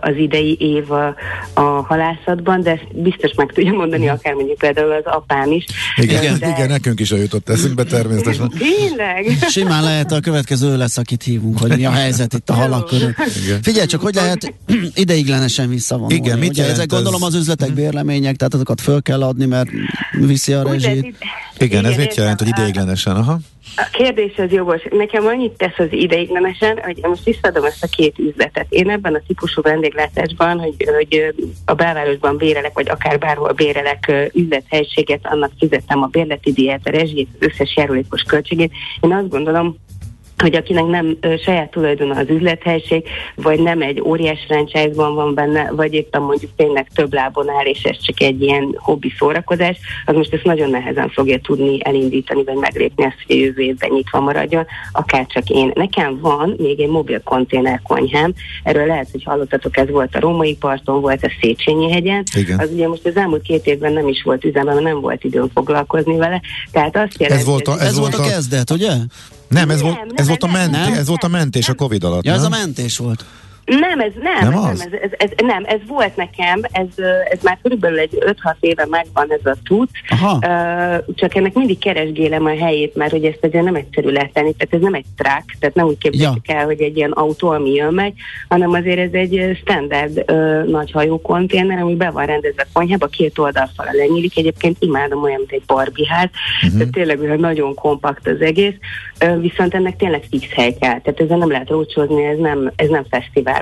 az idei év a, a halászatban, de ezt biztos meg tudja mondani mhm. akár mondjuk például az apám is. Igen, de... igen nekünk is eljutott eszünkbe természetesen. Tényleg? Simán lehet a következő lesz, akit hívunk, hogy mi a helyzet itt a halak körül. Figyelj csak, hogy lehet ideiglenesen visszavonulni. Igen, mit Ugye, ezek ez? gondolom az üzletek mhm. bérlemények, tehát azokat föl kell adni, mert viszi a rezsit. Igen, igen, ez mit jelent, hogy ideiglenesen? Aha. A kérdés az jogos. Nekem annyit tesz az ideiglenesen, hogy most visszadom ezt a két üzletet. Én ebben a típusú vendéglátásban, hogy, hogy a belvárosban bérelek, vagy akár bárhol bérelek üzlethelységet, annak fizettem a bérleti díját, a rezsét, összes járulékos költségét. Én azt gondolom, hogy akinek nem ö, saját tulajdona az üzlethelység, vagy nem egy óriás franchise van benne, vagy éppen mondjuk tényleg több lábon áll, és ez csak egy ilyen hobbi szórakozás, az most ezt nagyon nehezen fogja tudni elindítani, vagy meglépni ezt, hogy a jövő évben nyitva maradjon, akár csak én. Nekem van még egy mobil konténer konyhám, erről lehet, hogy hallottatok, ez volt a Római parton, volt a Széchenyi hegyen, Igen. az ugye most az elmúlt két évben nem is volt üzemben, nem volt időm foglalkozni vele, tehát azt jelenti, ez volt a, ez, ez volt a kezdet, ugye? Nem, ez, nem, volt, ez, nem, volt a ment, nem, ez volt a mentés a Covid alatt. Ja, nem? ez a mentés volt. Nem, ez nem, Nem nem, az? ez, ez, ez, nem, ez volt nekem, ez, ez már körülbelül egy 5-6 éve megvan ez a tud. Ö, csak ennek mindig keresgélem a helyét, mert hogy ezt azért nem egyszerű letenni, tehát ez nem egy truck, tehát nem úgy képzeljük el, hogy egy ilyen autó, ami jön megy, hanem azért ez egy standard ö, nagy hajó konténer, ami be van rendezve konyhába, két oldalfala lenyílik, egyébként imádom olyan, mint egy Barbie ház, uh-huh. tehát tényleg olyan nagyon kompakt az egész, ö, viszont ennek tényleg fix hely kell, tehát ezzel nem lehet rócsózni, ez nem, ez nem fesztiválos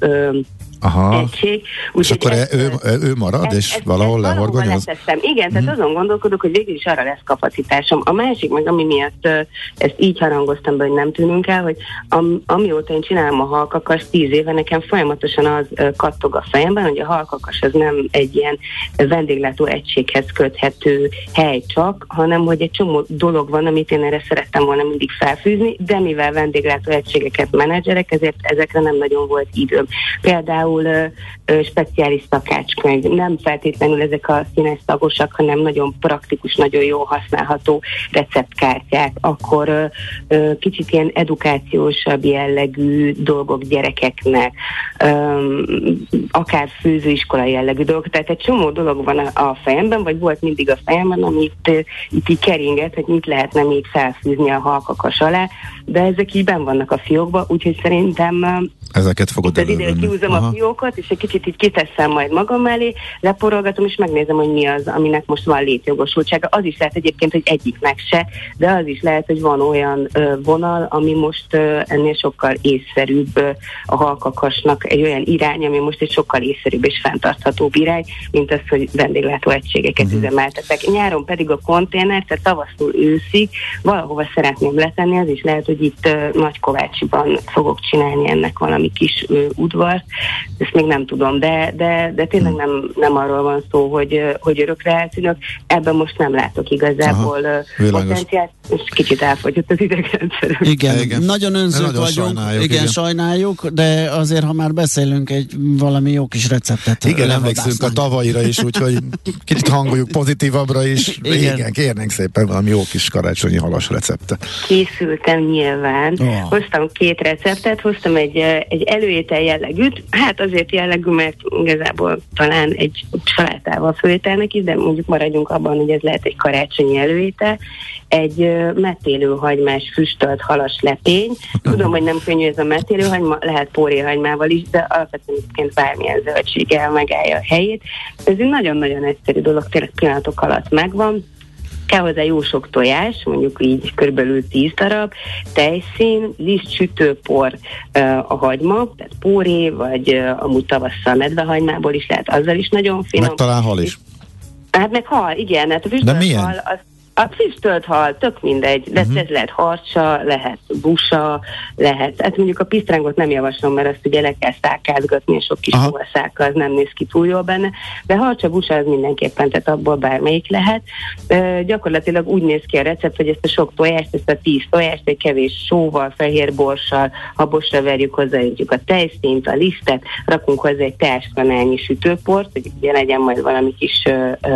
ö, Aha. egység. És Úgyhogy akkor ezt, ő, ő marad, ezt- és ezt- valahol lehorgonyoz? Igen, tehát azon gondolkodok, hogy végül is arra lesz kapacitásom. A másik, meg ami miatt ezt így harangoztam be, hogy nem tűnünk el, hogy am, amióta én csinálom a halkakas tíz éve, nekem folyamatosan az kattog a fejemben, hogy a halkakas az nem egy ilyen vendéglátó egységhez köthető hely csak, hanem hogy egy csomó dolog van, amit én erre szerettem volna mindig felfűzni, de mivel vendéglátó egységeket menedzserek, ezért ezekre nem nagyon volt időm. Például ö, ö, speciális szakácskönyv, nem feltétlenül ezek a színes szagosak, hanem nagyon praktikus, nagyon jó használható receptkártyák, akkor ö, ö, kicsit ilyen edukációsabb jellegű dolgok gyerekeknek, ö, akár főzőiskola jellegű dolgok, tehát egy csomó dolog van a, a fejemben, vagy volt mindig a fejemben, amit ö, itt így keringet, hogy mit lehetne még felfűzni a halkakas alá, de ezek így benn vannak a fiókba, úgyhogy szerintem Ezeket fogod hogy elővenni. kihúzom a fiókot, és egy kicsit így kiteszem majd magam mellé, leporolgatom, és megnézem, hogy mi az, aminek most van létjogosultsága. Az is lehet egyébként, hogy egyiknek se, de az is lehet, hogy van olyan ö, vonal, ami most ö, ennél sokkal észszerűbb ö, a halkakasnak, egy olyan irány, ami most egy sokkal észszerűbb és fenntarthatóbb irány, mint az, hogy vendéglátó egységeket uh-huh. üzemeltetek. Nyáron pedig a konténer, tehát tavasztól őszig valahova szeretném letenni, az is lehet, hogy itt ö, Nagykovácsiban fogok csinálni ennek valami kis ö, udvart, ezt még nem tudom, de, de, de tényleg nem, nem arról van szó, hogy, hogy örökre eltűnök, ebben most nem látok igazából Aha, potenciált, és kicsit elfogyott az idegrendszerem. Igen, Igen. igen, nagyon önzők Nagyon vagyunk, sajnáljuk, igen, igen. sajnáljuk, de azért, ha már beszélünk egy valami jó kis receptet. Igen, emlékszünk a tavalyira is, úgyhogy kicsit hangoljuk pozitívabbra is. Igen. Igen, Igen kérnénk szépen valami jó kis karácsonyi halas receptet. készültem nyilván. Oh. Hoztam két receptet, hoztam egy, egy előétel jellegűt, hát azért jellegű, mert igazából talán egy salátával főételnek is, de mondjuk maradjunk abban, hogy ez lehet egy karácsonyi előétel. Egy eh, metélőhagymás füstölt halas lepény. Tudom, hogy nem könnyű ez a metélőhagyma, lehet póréhagymával is, de alapvetően egyébként bármilyen zöldséggel megállja a helyét. Ez egy nagyon-nagyon egyszerű dolog, tényleg pillanatok alatt megvan kell hozzá jó sok tojás, mondjuk így körülbelül 10 darab, tejszín, liszt, sütőpor a hagyma, tehát póré, vagy amúgy tavasszal medvehagymából is lehet, azzal is nagyon finom. Meg talán hal is. Hát meg hal, igen, hát a De milyen? hal, az, a füstölt hal, tök mindegy, de uh-huh. ez lehet harcsa, lehet busa, lehet, hát mondjuk a pisztrángot nem javaslom, mert azt ugye le kell szákázgatni, és sok kis Aha. száka, az nem néz ki túl jól benne, de harcsa, busa az mindenképpen, tehát abból bármelyik lehet. Ö, gyakorlatilag úgy néz ki a recept, hogy ezt a sok tojást, ezt a tíz tojást egy kevés sóval, fehér borssal, habosra verjük, hozzáadjuk a tejszínt, a lisztet, rakunk hozzá egy teáskanálnyi sütőport, hogy ugye legyen majd valami kis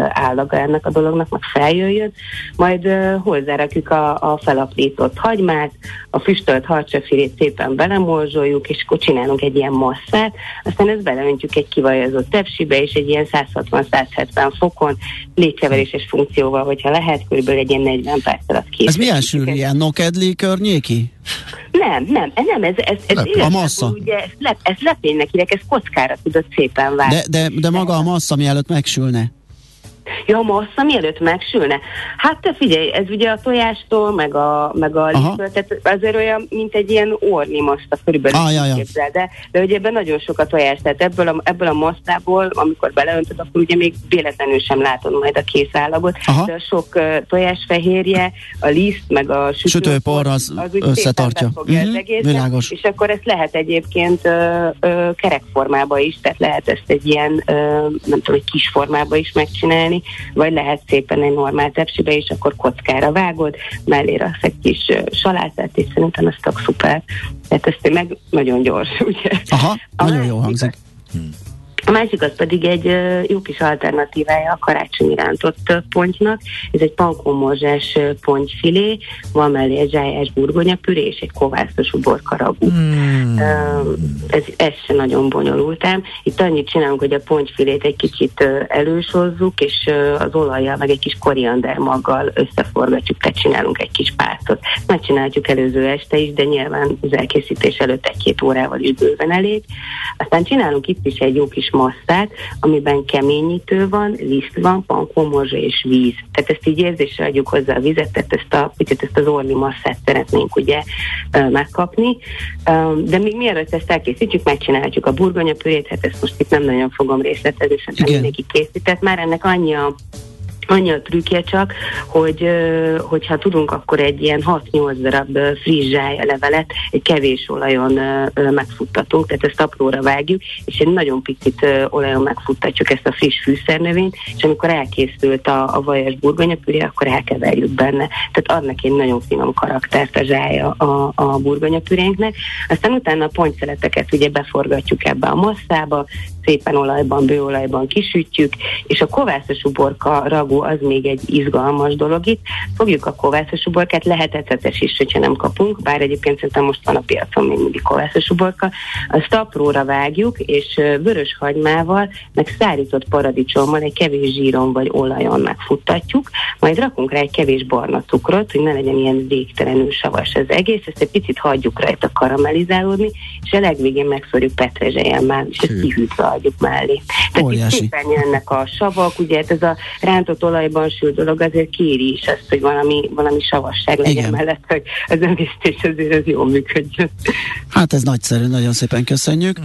állaga ennek a dolognak, meg feljöjjön, majd hozzárakjuk a, a felaprított hagymát, a füstölt harcsafirét szépen belemorzsoljuk, és akkor csinálunk egy ilyen masszát, aztán ezt beleöntjük egy kivajazott tepsibe, és egy ilyen 160-170 fokon légkeveréses funkcióval, hogyha lehet, körülbelül egy ilyen 40 perc alatt kész. Ez milyen sűrű, ilyen nokedli környéki? Nem, nem, nem, ez, ez, ez Lep- a massza. Ugye, ez, lep, ez lepénynek hívják, ez kockára tudod szépen válni. De, de, de maga a massza mielőtt megsülne. Ja, massza mielőtt megsülne? Hát te figyelj, ez ugye a tojástól, meg a, meg a lisztből, tehát azért olyan, mint egy ilyen orni maszta körülbelül Ah, ja, ja. képzel, de, de ugye ebben nagyon sok a tojás, tehát ebből a, ebből a masztából, amikor beleöntöd, akkor ugye még véletlenül sem látod majd a kész állagot, Aha. de a sok uh, tojásfehérje, a liszt, meg a sütőpor, Sütőpor az úgy összetartja. befogja Mhm, az egészet, világos. és akkor ezt lehet egyébként ö, ö, kerekformába is, tehát lehet ezt egy ilyen, ö, nem tudom, egy kis formába is megcsinálni, vagy lehet szépen egy normál tepsibe, és akkor kockára vágod, mellé raksz egy kis salátát, és szerintem ez tök szuper. Tehát ez meg nagyon gyors, ugye? Aha, A nagyon jó hangzik. A másik az pedig egy jó kis alternatívája a karácsonyi rántott pontynak. Ez egy pankómorzsás ö, pontyfilé, van mellé egy zsájás burgonyapüré és egy kovászos uborkaragú. Mm. Ez, ez se nagyon bonyolult ám. Itt annyit csinálunk, hogy a pontyfilét egy kicsit ö, előshozzuk, és az olajjal, meg egy kis koriandermaggal összeforgatjuk, tehát csinálunk egy kis pártot. Megcsináljuk előző este is, de nyilván az elkészítés előtt egy-két órával is bőven elég. Aztán csinálunk itt is egy jó kis masszát, amiben keményítő van, liszt van, pankómorzsa és víz. Tehát ezt így érzésre adjuk hozzá a vizet, tehát ezt, a, picit ezt az orli masszát szeretnénk ugye megkapni. De még mielőtt ezt elkészítjük, megcsináljuk a burgonyapürét, hát ezt most itt nem nagyon fogom részletezni, szerintem mindenki készített. Már ennek annyi a Annyi a trükkje csak, hogy hogyha tudunk, akkor egy ilyen 6-8 darab friss levelet egy kevés olajon megfuttatunk, tehát ezt apróra vágjuk, és egy nagyon picit olajon megfuttatjuk ezt a friss fűszernövényt, és amikor elkészült a, a vajas burgonyapüré, akkor elkeverjük benne. Tehát adnak egy nagyon finom karaktert a zsája a, a burgonyapürénknek. Aztán utána a pontszeleteket ugye beforgatjuk ebbe a masszába, szépen olajban, bőolajban kisütjük, és a kovászos uborka ragú az még egy izgalmas dolog itt. Fogjuk a kovászos uborkát, lehet ecetes is, hogyha nem kapunk, bár egyébként szerintem most van a piacon még mindig kovászos uborka, azt apróra vágjuk, és vörös hagymával, meg szárított paradicsommal egy kevés zsíron vagy olajon megfuttatjuk, majd rakunk rá egy kevés barna cukrot, hogy ne legyen ilyen végtelenül savas az egész, ezt egy picit hagyjuk rajta karamellizálódni, és a legvégén megszorjuk petrezselyemmel, és ezt kihűtve adjuk mellé. Tehát itt Óriási. szépen jönnek a savak, ugye hát ez a rántott olajban sült dolog azért kéri is azt, hogy valami, valami savasság legyen Igen. mellett, hogy az önvisztés azért az jól működjön. Hát ez nagyszerű, nagyon szépen köszönjük.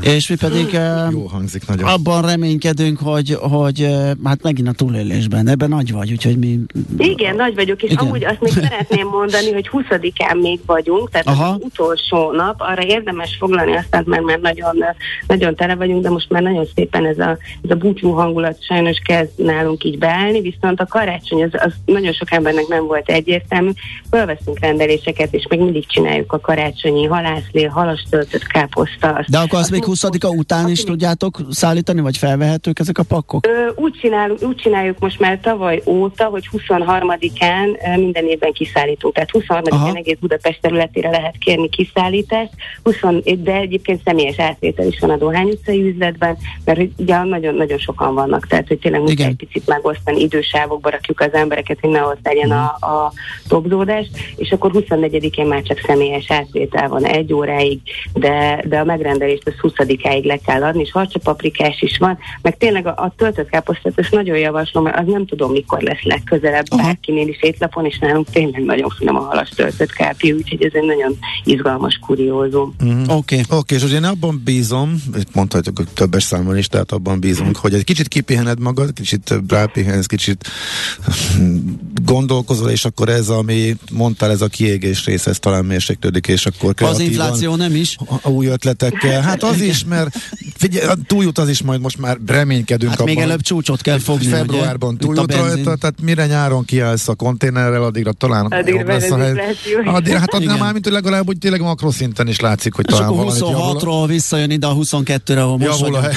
És mi pedig eh, Jó hangzik nagyon. abban reménykedünk, hogy, hogy eh, hát megint a túlélésben, ebben nagy vagy, úgyhogy mi... Igen, nagy vagyok, és Igen. Igen. amúgy azt még szeretném mondani, hogy 20-án még vagyunk, tehát Aha. az utolsó nap, arra érdemes foglalni aztán, mert már nagyon, nagyon tele vagyunk, de most már nagyon szépen ez a, ez a búcsú hangulat sajnos kezd nálunk így beállni, viszont a karácsony az, az nagyon sok embernek nem volt egyértelmű. Fölveszünk rendeléseket, és még mindig csináljuk a karácsonyi halászlél, halas töltött káposzta. azt- De akkor azt még 20-a után is azt tudjátok szállítani, vagy felvehetők ezek a pakkok? Ö, úgy, csinálunk, úgy csináljuk most már tavaly óta, hogy 23-án ö, minden évben kiszállítunk. Tehát 23-án Aha. egész Budapest területére lehet kérni kiszállítást, 20, de egyébként személyes átvétel is van a Dohány utcai üzletben, mert ugye nagyon-nagyon sokan vannak, tehát hogy tényleg muszáj egy picit megosztani, idősávokba rakjuk az embereket, hogy ne ott legyen a, a topzódás, és akkor 24-én már csak személyes átvétel van egy óráig, de, de a megrendelést az 20-áig le kell adni, és harcsapaprikás is van, meg tényleg a, a töltött káposztát ezt nagyon javaslom, mert az nem tudom, mikor lesz legközelebb Aha. bárkinél is étlapon, és nálunk tényleg nagyon finom a halas töltött kápi, úgyhogy ez egy nagyon izgalmas kuriózum. Mhm. Oké. Oké, és ugye én abban bízom, itt mondhatjuk, hogy többes számban is, tehát abban bízunk, hogy egy kicsit kipihened magad, kicsit rápihensz, kicsit gondolkozol, és akkor ez, ami mondtál, ez a kiégés rész, ez talán mérséklődik, és akkor Az kreatívan, infláció nem is. a- új ötletekkel. Hát az is, mert figyelj, túljut az is majd most már reménykedünk Hát még abban, előbb csúcsot kell fogni, februárban ugye? Túljut rajta, tehát mire nyáron kiállsz a konténerrel, addigra talán Addigra jobb lesz a az hely. Addigra, hát addigra már, mint hogy legalább úgy tényleg makroszinten is látszik, hogy És talán javul. 26-ról visszajön ide a 22-re, ahol Javul a.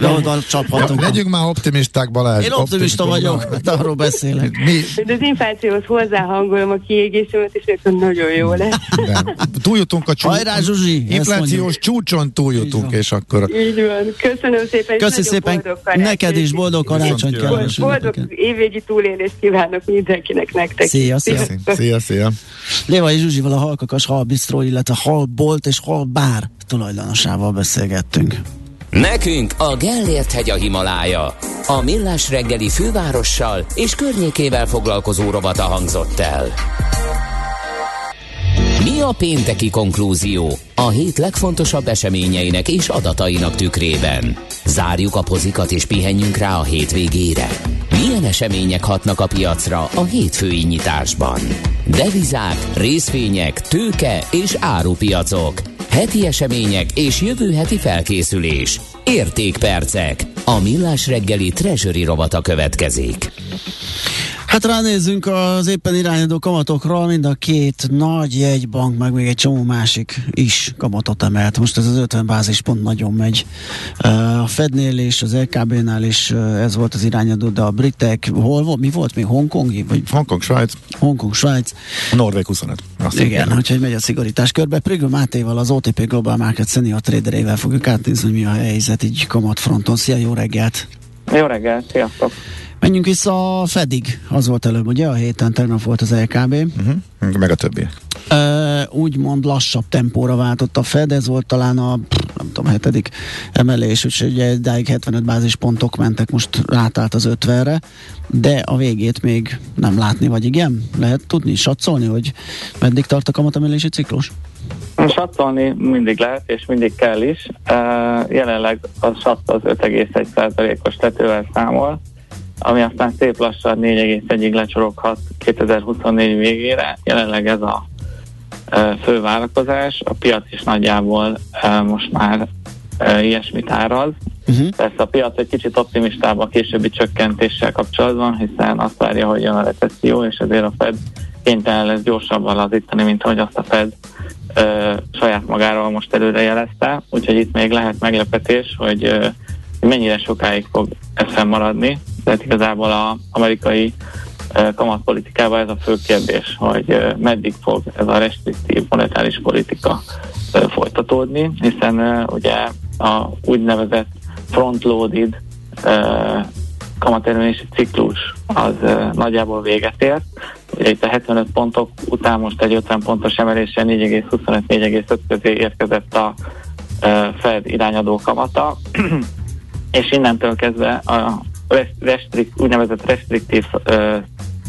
De oda csaphatunk. Legyünk már optimisták, Balázs. Én optimista vagyok, de arról beszélek. Mi, De az inflációhoz hozzáhangolom a kiégésemet, és akkor nagyon jó lesz. de, túljutunk a csúcson. Hajrá, Zsuzsi! Inflációs csúcson túljutunk, és akkor Így van. Köszönöm szépen. nagyon szépen, karácsonyt. neked is boldog karácsony Viszont kellemes Boldog évvégi túlélést kívánok mindenkinek, nektek. Szia, szia. szia, szia. Lévai Zsuzsival a Halkakas Halbistró, illetve Halbolt és Halbár tulajdonosával beszélgettünk. Nekünk a Gellért hegy a Himalája. A Millás reggeli fővárossal és környékével foglalkozó rovata hangzott el. Mi a pénteki konklúzió? A hét legfontosabb eseményeinek és adatainak tükrében. Zárjuk a pozikat és pihenjünk rá a hétvégére. Milyen események hatnak a piacra a hétfői nyitásban? Devizák, részvények, tőke és árupiacok. Heti események és jövő heti felkészülés. Értékpercek. A millás reggeli treasury rovata következik. Hát ránézzünk az éppen irányadó kamatokra, mind a két nagy jegybank, meg még egy csomó másik is kamatot emelt. Most ez az 50 bázispont nagyon megy. A Fednél és az LKB-nál is ez volt az irányadó, de a britek, hol volt, mi volt még, Hongkongi? Vagy Hongkong, Svájc. Hongkong, Svájc. A Norvég 25. Azt Igen, igen, úgyhogy megy a szigorítás körbe. Prigő Mátéval, az OTP Global Market Senior traderével fogjuk átnézni, hogy mi a helyzet így kamatfronton. Szia, jó reggelt! Jó reggelt, sziasztok! Menjünk vissza a Fedig, az volt előbb, ugye? A héten tegnap volt az LKB. Uh-huh. Mhm. Meg a többi. Uh, úgymond lassabb tempóra váltott a Fed, ez volt talán a nem tudom, hetedik emelés, úgyhogy ugye idáig 75 bázispontok mentek, most rátállt az 50-re, de a végét még nem látni, vagy igen? Lehet tudni, satszolni, hogy meddig tart a kamatemelési ciklus? Satszolni mindig lehet, és mindig kell is. Uh, jelenleg a SAT az 5,1%-os tetővel számol, ami aztán szép lassan 4,1-ig lecsoroghat 2024 végére. Jelenleg ez a fő várakozás. A piac is nagyjából most már ilyesmit áraz. Uh-huh. Persze a piac egy kicsit optimistább a későbbi csökkentéssel kapcsolatban, hiszen azt várja, hogy jön a recesszió, és ezért a Fed kénytelen lesz gyorsabban lazítani, mint ahogy azt a Fed ö, saját magáról most előre jelezte. Úgyhogy itt még lehet meglepetés, hogy ö, mennyire sokáig fog ez fennmaradni. Tehát igazából az amerikai kamatpolitikában ez a fő kérdés, hogy meddig fog ez a restriktív monetáris politika folytatódni, hiszen ugye a úgynevezett frontloaded kamatermelési ciklus az nagyjából véget ért. Ugye itt a 75 pontok után most egy 50 pontos emelésen 4,25-4,5 közé érkezett a Fed irányadó kamata, és innentől kezdve a restrikt, úgynevezett restriktív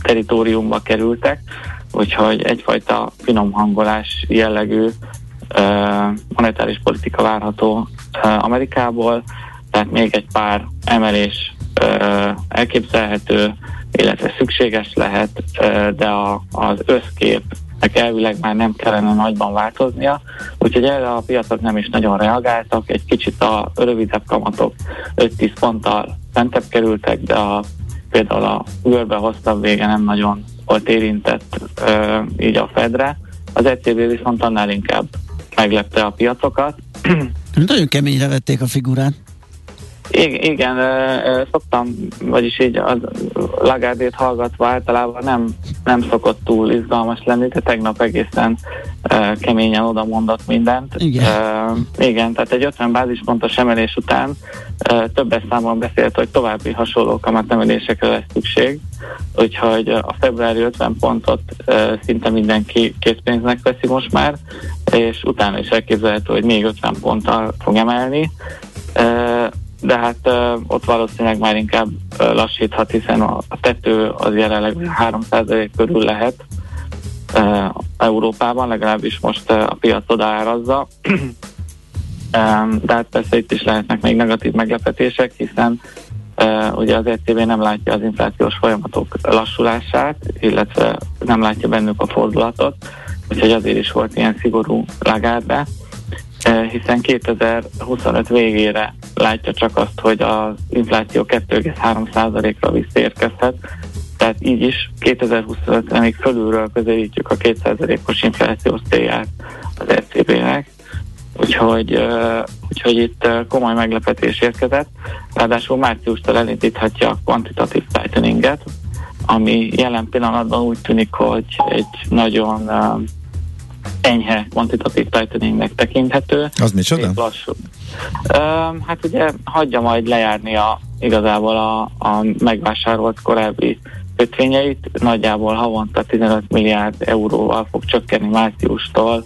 teritoriumba kerültek, úgyhogy egyfajta finom hangolás jellegű monetáris politika várható Amerikából, tehát még egy pár emelés elképzelhető, illetve szükséges lehet, de a, az összkép elvileg már nem kellene nagyban változnia, úgyhogy erre a piacok nem is nagyon reagáltak, egy kicsit a rövidebb kamatok 5-10 ponttal fentebb kerültek, de a például a görbe hosszabb vége nem nagyon volt érintett ö, így a Fedre. Az ECB viszont annál inkább meglepte a piacokat. Nagyon keményre vették a figurát. Igen, szoktam, vagyis így a Lagardét hallgatva általában nem, nem szokott túl izgalmas lenni, de tegnap egészen keményen oda mondott mindent. Igen. Igen, tehát egy 50 bázispontos emelés után többes számon beszélt, hogy további hasonló kamatemelésekre lesz szükség, úgyhogy a februári 50 pontot szinte mindenki készpénznek veszi most már, és utána is elképzelhető, hogy még 50 ponttal fog emelni. De hát uh, ott valószínűleg már inkább uh, lassíthat, hiszen a, a tető az jelenleg 3% körül lehet uh, Európában, legalábbis most uh, a piac odaárazza. um, de hát persze itt is lehetnek még negatív meglepetések, hiszen uh, ugye az ECB nem látja az inflációs folyamatok lassulását, illetve nem látja bennük a fordulatot, úgyhogy azért is volt ilyen szigorú lagárbe. Eh, hiszen 2025 végére látja csak azt, hogy az infláció 2,3%-ra visszaérkezhet, tehát így is 2025-re még fölülről közelítjük a 2%-os inflációs célját az ECB-nek, úgyhogy, uh, úgyhogy itt uh, komoly meglepetés érkezett, ráadásul márciustól elindíthatja a quantitative tighteninget, ami jelen pillanatban úgy tűnik, hogy egy nagyon enyhe kvantitatív tighteningnek tekinthető. Az micsoda? Lassú. Um, hát ugye hagyja majd lejárni a, igazából a, a megvásárolt korábbi kötvényeit, nagyjából havonta 15 milliárd euróval fog csökkenni márciustól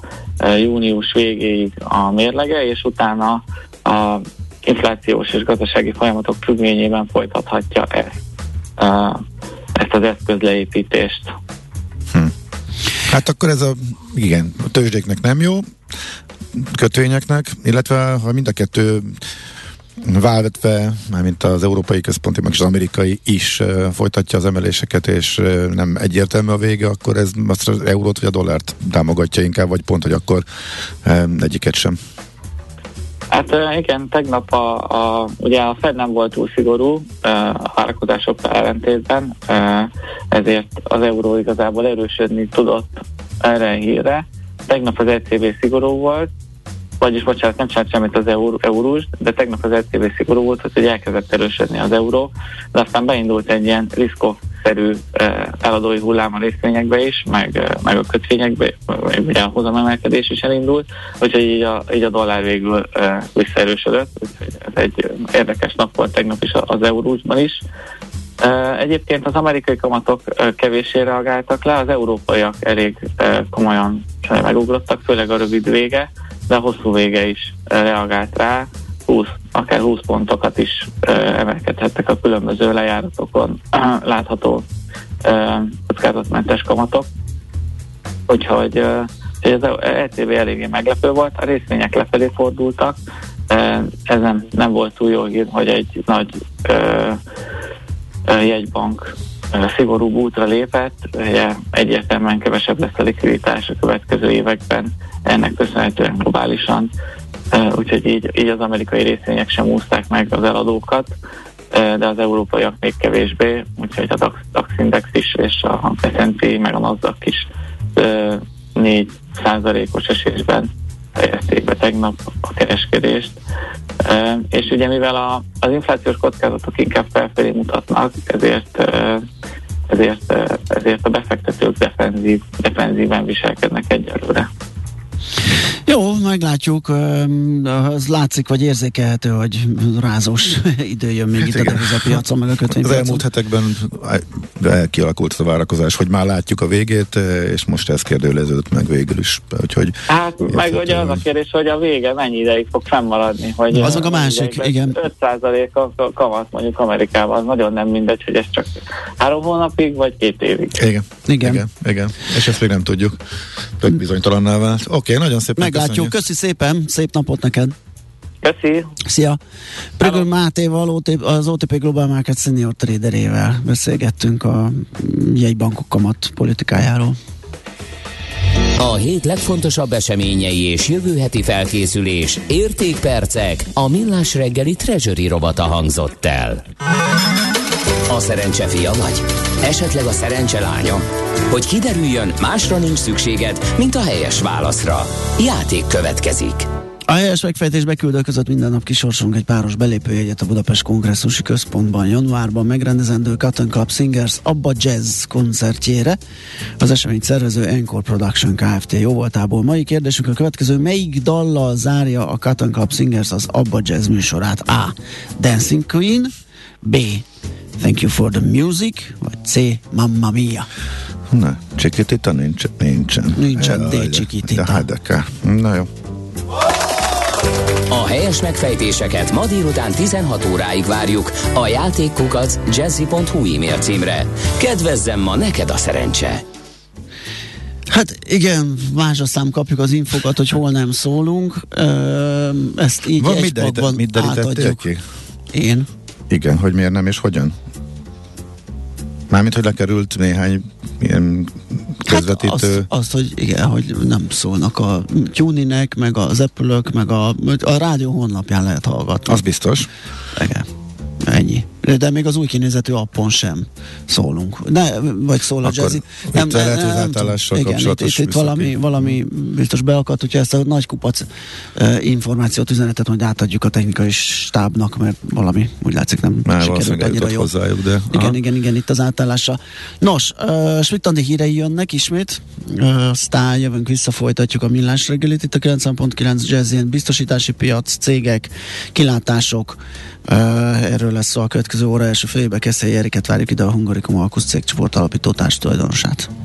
június végéig a mérlege, és utána a inflációs és gazdasági folyamatok függvényében folytathatja ezt, ezt az eszközleépítést. Hát akkor ez a, igen, a tőzsdéknek nem jó, kötvényeknek, illetve ha mind a kettő válvetve, mármint az Európai Központi meg az amerikai is uh, folytatja az emeléseket, és uh, nem egyértelmű a vége, akkor ez azt az eurót vagy a dollárt támogatja inkább, vagy pont, hogy akkor um, egyiket sem. Hát igen, tegnap a, a, ugye a Fed nem volt túl szigorú a várakozásokkal ellentétben, ezért az euró igazából erősödni tudott erre a hírre. Tegnap az ECB szigorú volt, vagyis bocsánat, nem csinált semmit az euró, eurós, de tegnap az ECB szigorú volt, hogy elkezdett erősödni az euró, de aztán beindult egy ilyen riszkok szerű eladói hullám a részvényekbe is, meg, meg a kötvényekbe, ugye a hozamemelkedés is elindult, úgyhogy így a, így a dollár végül visszaerősödött, úgyhogy ez egy érdekes nap volt tegnap is az eurósban is. Egyébként az amerikai kamatok kevéssé reagáltak le, az európaiak elég komolyan megugrottak, főleg a rövid vége, de hosszú vége is reagált rá, 20, akár 20 pontokat is emelkedhettek a különböző lejáratokon. Látható kockázatmentes kamatok. Úgyhogy az ECB eléggé meglepő volt, a részvények lefelé fordultak, ez nem, nem volt túl jó hír, hogy egy nagy jegybank szigorú útra lépett, ugye egyértelműen kevesebb lesz a likviditás a következő években, ennek köszönhetően globálisan, úgyhogy így, így az amerikai részvények sem úszták meg az eladókat, de az európaiak még kevésbé, úgyhogy a DAX, DAX Index is és a S&P meg a NASDAQ is 4 százalékos esésben fejezték be tegnap a kereskedést. És ugye mivel a, az inflációs kockázatok inkább felfelé mutatnak, ezért ezért, ezért a befektetők defenzív, defenzíven viselkednek egyelőre. Jó, meglátjuk. Az látszik, vagy érzékelhető, hogy rázós idő jön még hát itt igen. a devizapiacon, meg a kötvénypiacon. Az elmúlt hetekben kialakult a várakozás, hogy már látjuk a végét, és most ez kérdőleződött meg végül is. Úgyhogy hát meg ugye az a kérdés, hogy a vége mennyi ideig fog fennmaradni. Hogy Azok a másik, igen. 5% a kamat mondjuk Amerikában, az nagyon nem mindegy, hogy ez csak három hónapig, vagy két évig. Igen. Igen. igen, igen. És ezt még nem tudjuk. Tök bizonytalanná vált. Oké, okay, nagyon szépen Meglátjuk, köszi szépen, szép napot neked! Köszi! Szia! Prögöl Mátéval, az OTP Global Market Senior Traderével beszélgettünk a jegybankok kamat politikájáról. A hét legfontosabb eseményei és jövő heti felkészülés, értékpercek, a millás reggeli treasury robata hangzott el. A szerencse fia vagy? Esetleg a szerencse lánya? Hogy kiderüljön, másra nincs szükséged, mint a helyes válaszra. Játék következik. A helyes megfejtés beküldő között minden nap kisorsunk egy páros belépőjegyet a Budapest Kongresszusi Központban januárban megrendezendő Cotton Club Singers Abba Jazz koncertjére. Az esemény szervező Encore Production Kft. jó voltából. Mai kérdésünk a következő, melyik dallal zárja a Cotton Club Singers az Abba Jazz műsorát? A. Dancing Queen B. Thank you for the music, vagy C. Mamma mia. Na, csikitita nincs, nincsen. Nincsen, D. csikitita. De hát de kell. Na jó. A helyes megfejtéseket ma délután 16 óráig várjuk a játékkukac jazzy.hu e-mail címre. Kedvezzem ma neked a szerencse! Hát igen, más a szám kapjuk az infokat, hogy hol nem szólunk. Ezt így Van, egy mit, mit átadjuk. Ki? Én. Igen, hogy miért nem és hogyan? Mármint, hogy lekerült néhány ilyen közvetítő... Hát azt, azt, hogy igen, hogy nem szólnak a Tuninek, meg az apple meg a, a rádió honlapján lehet hallgatni. Az biztos. Igen. Ennyi. De még az új kinézetű appon sem szólunk. Ne, vagy szól a jazzy. Nem, nem, lehet, nem, nem igen, itt, itt, itt valami, valami biztos beakadt, hogyha ezt a nagy kupac uh, információt, üzenetet majd átadjuk a technikai stábnak, mert valami úgy látszik nem Már sikerült annyira jó. Hozzájuk, de... Igen, Aha. igen, igen, itt az átállása. Nos, uh, Schmidt hírei jönnek ismét, uh, aztán jövünk vissza, folytatjuk a millás reggelit. Itt a 9.9 jazzén biztosítási piac, cégek, kilátások, Uh, erről lesz szó a következő óra első félébe Keszei Eriket várjuk ide a Hungarikum Alkusz cégcsoport alapító tulajdonosát.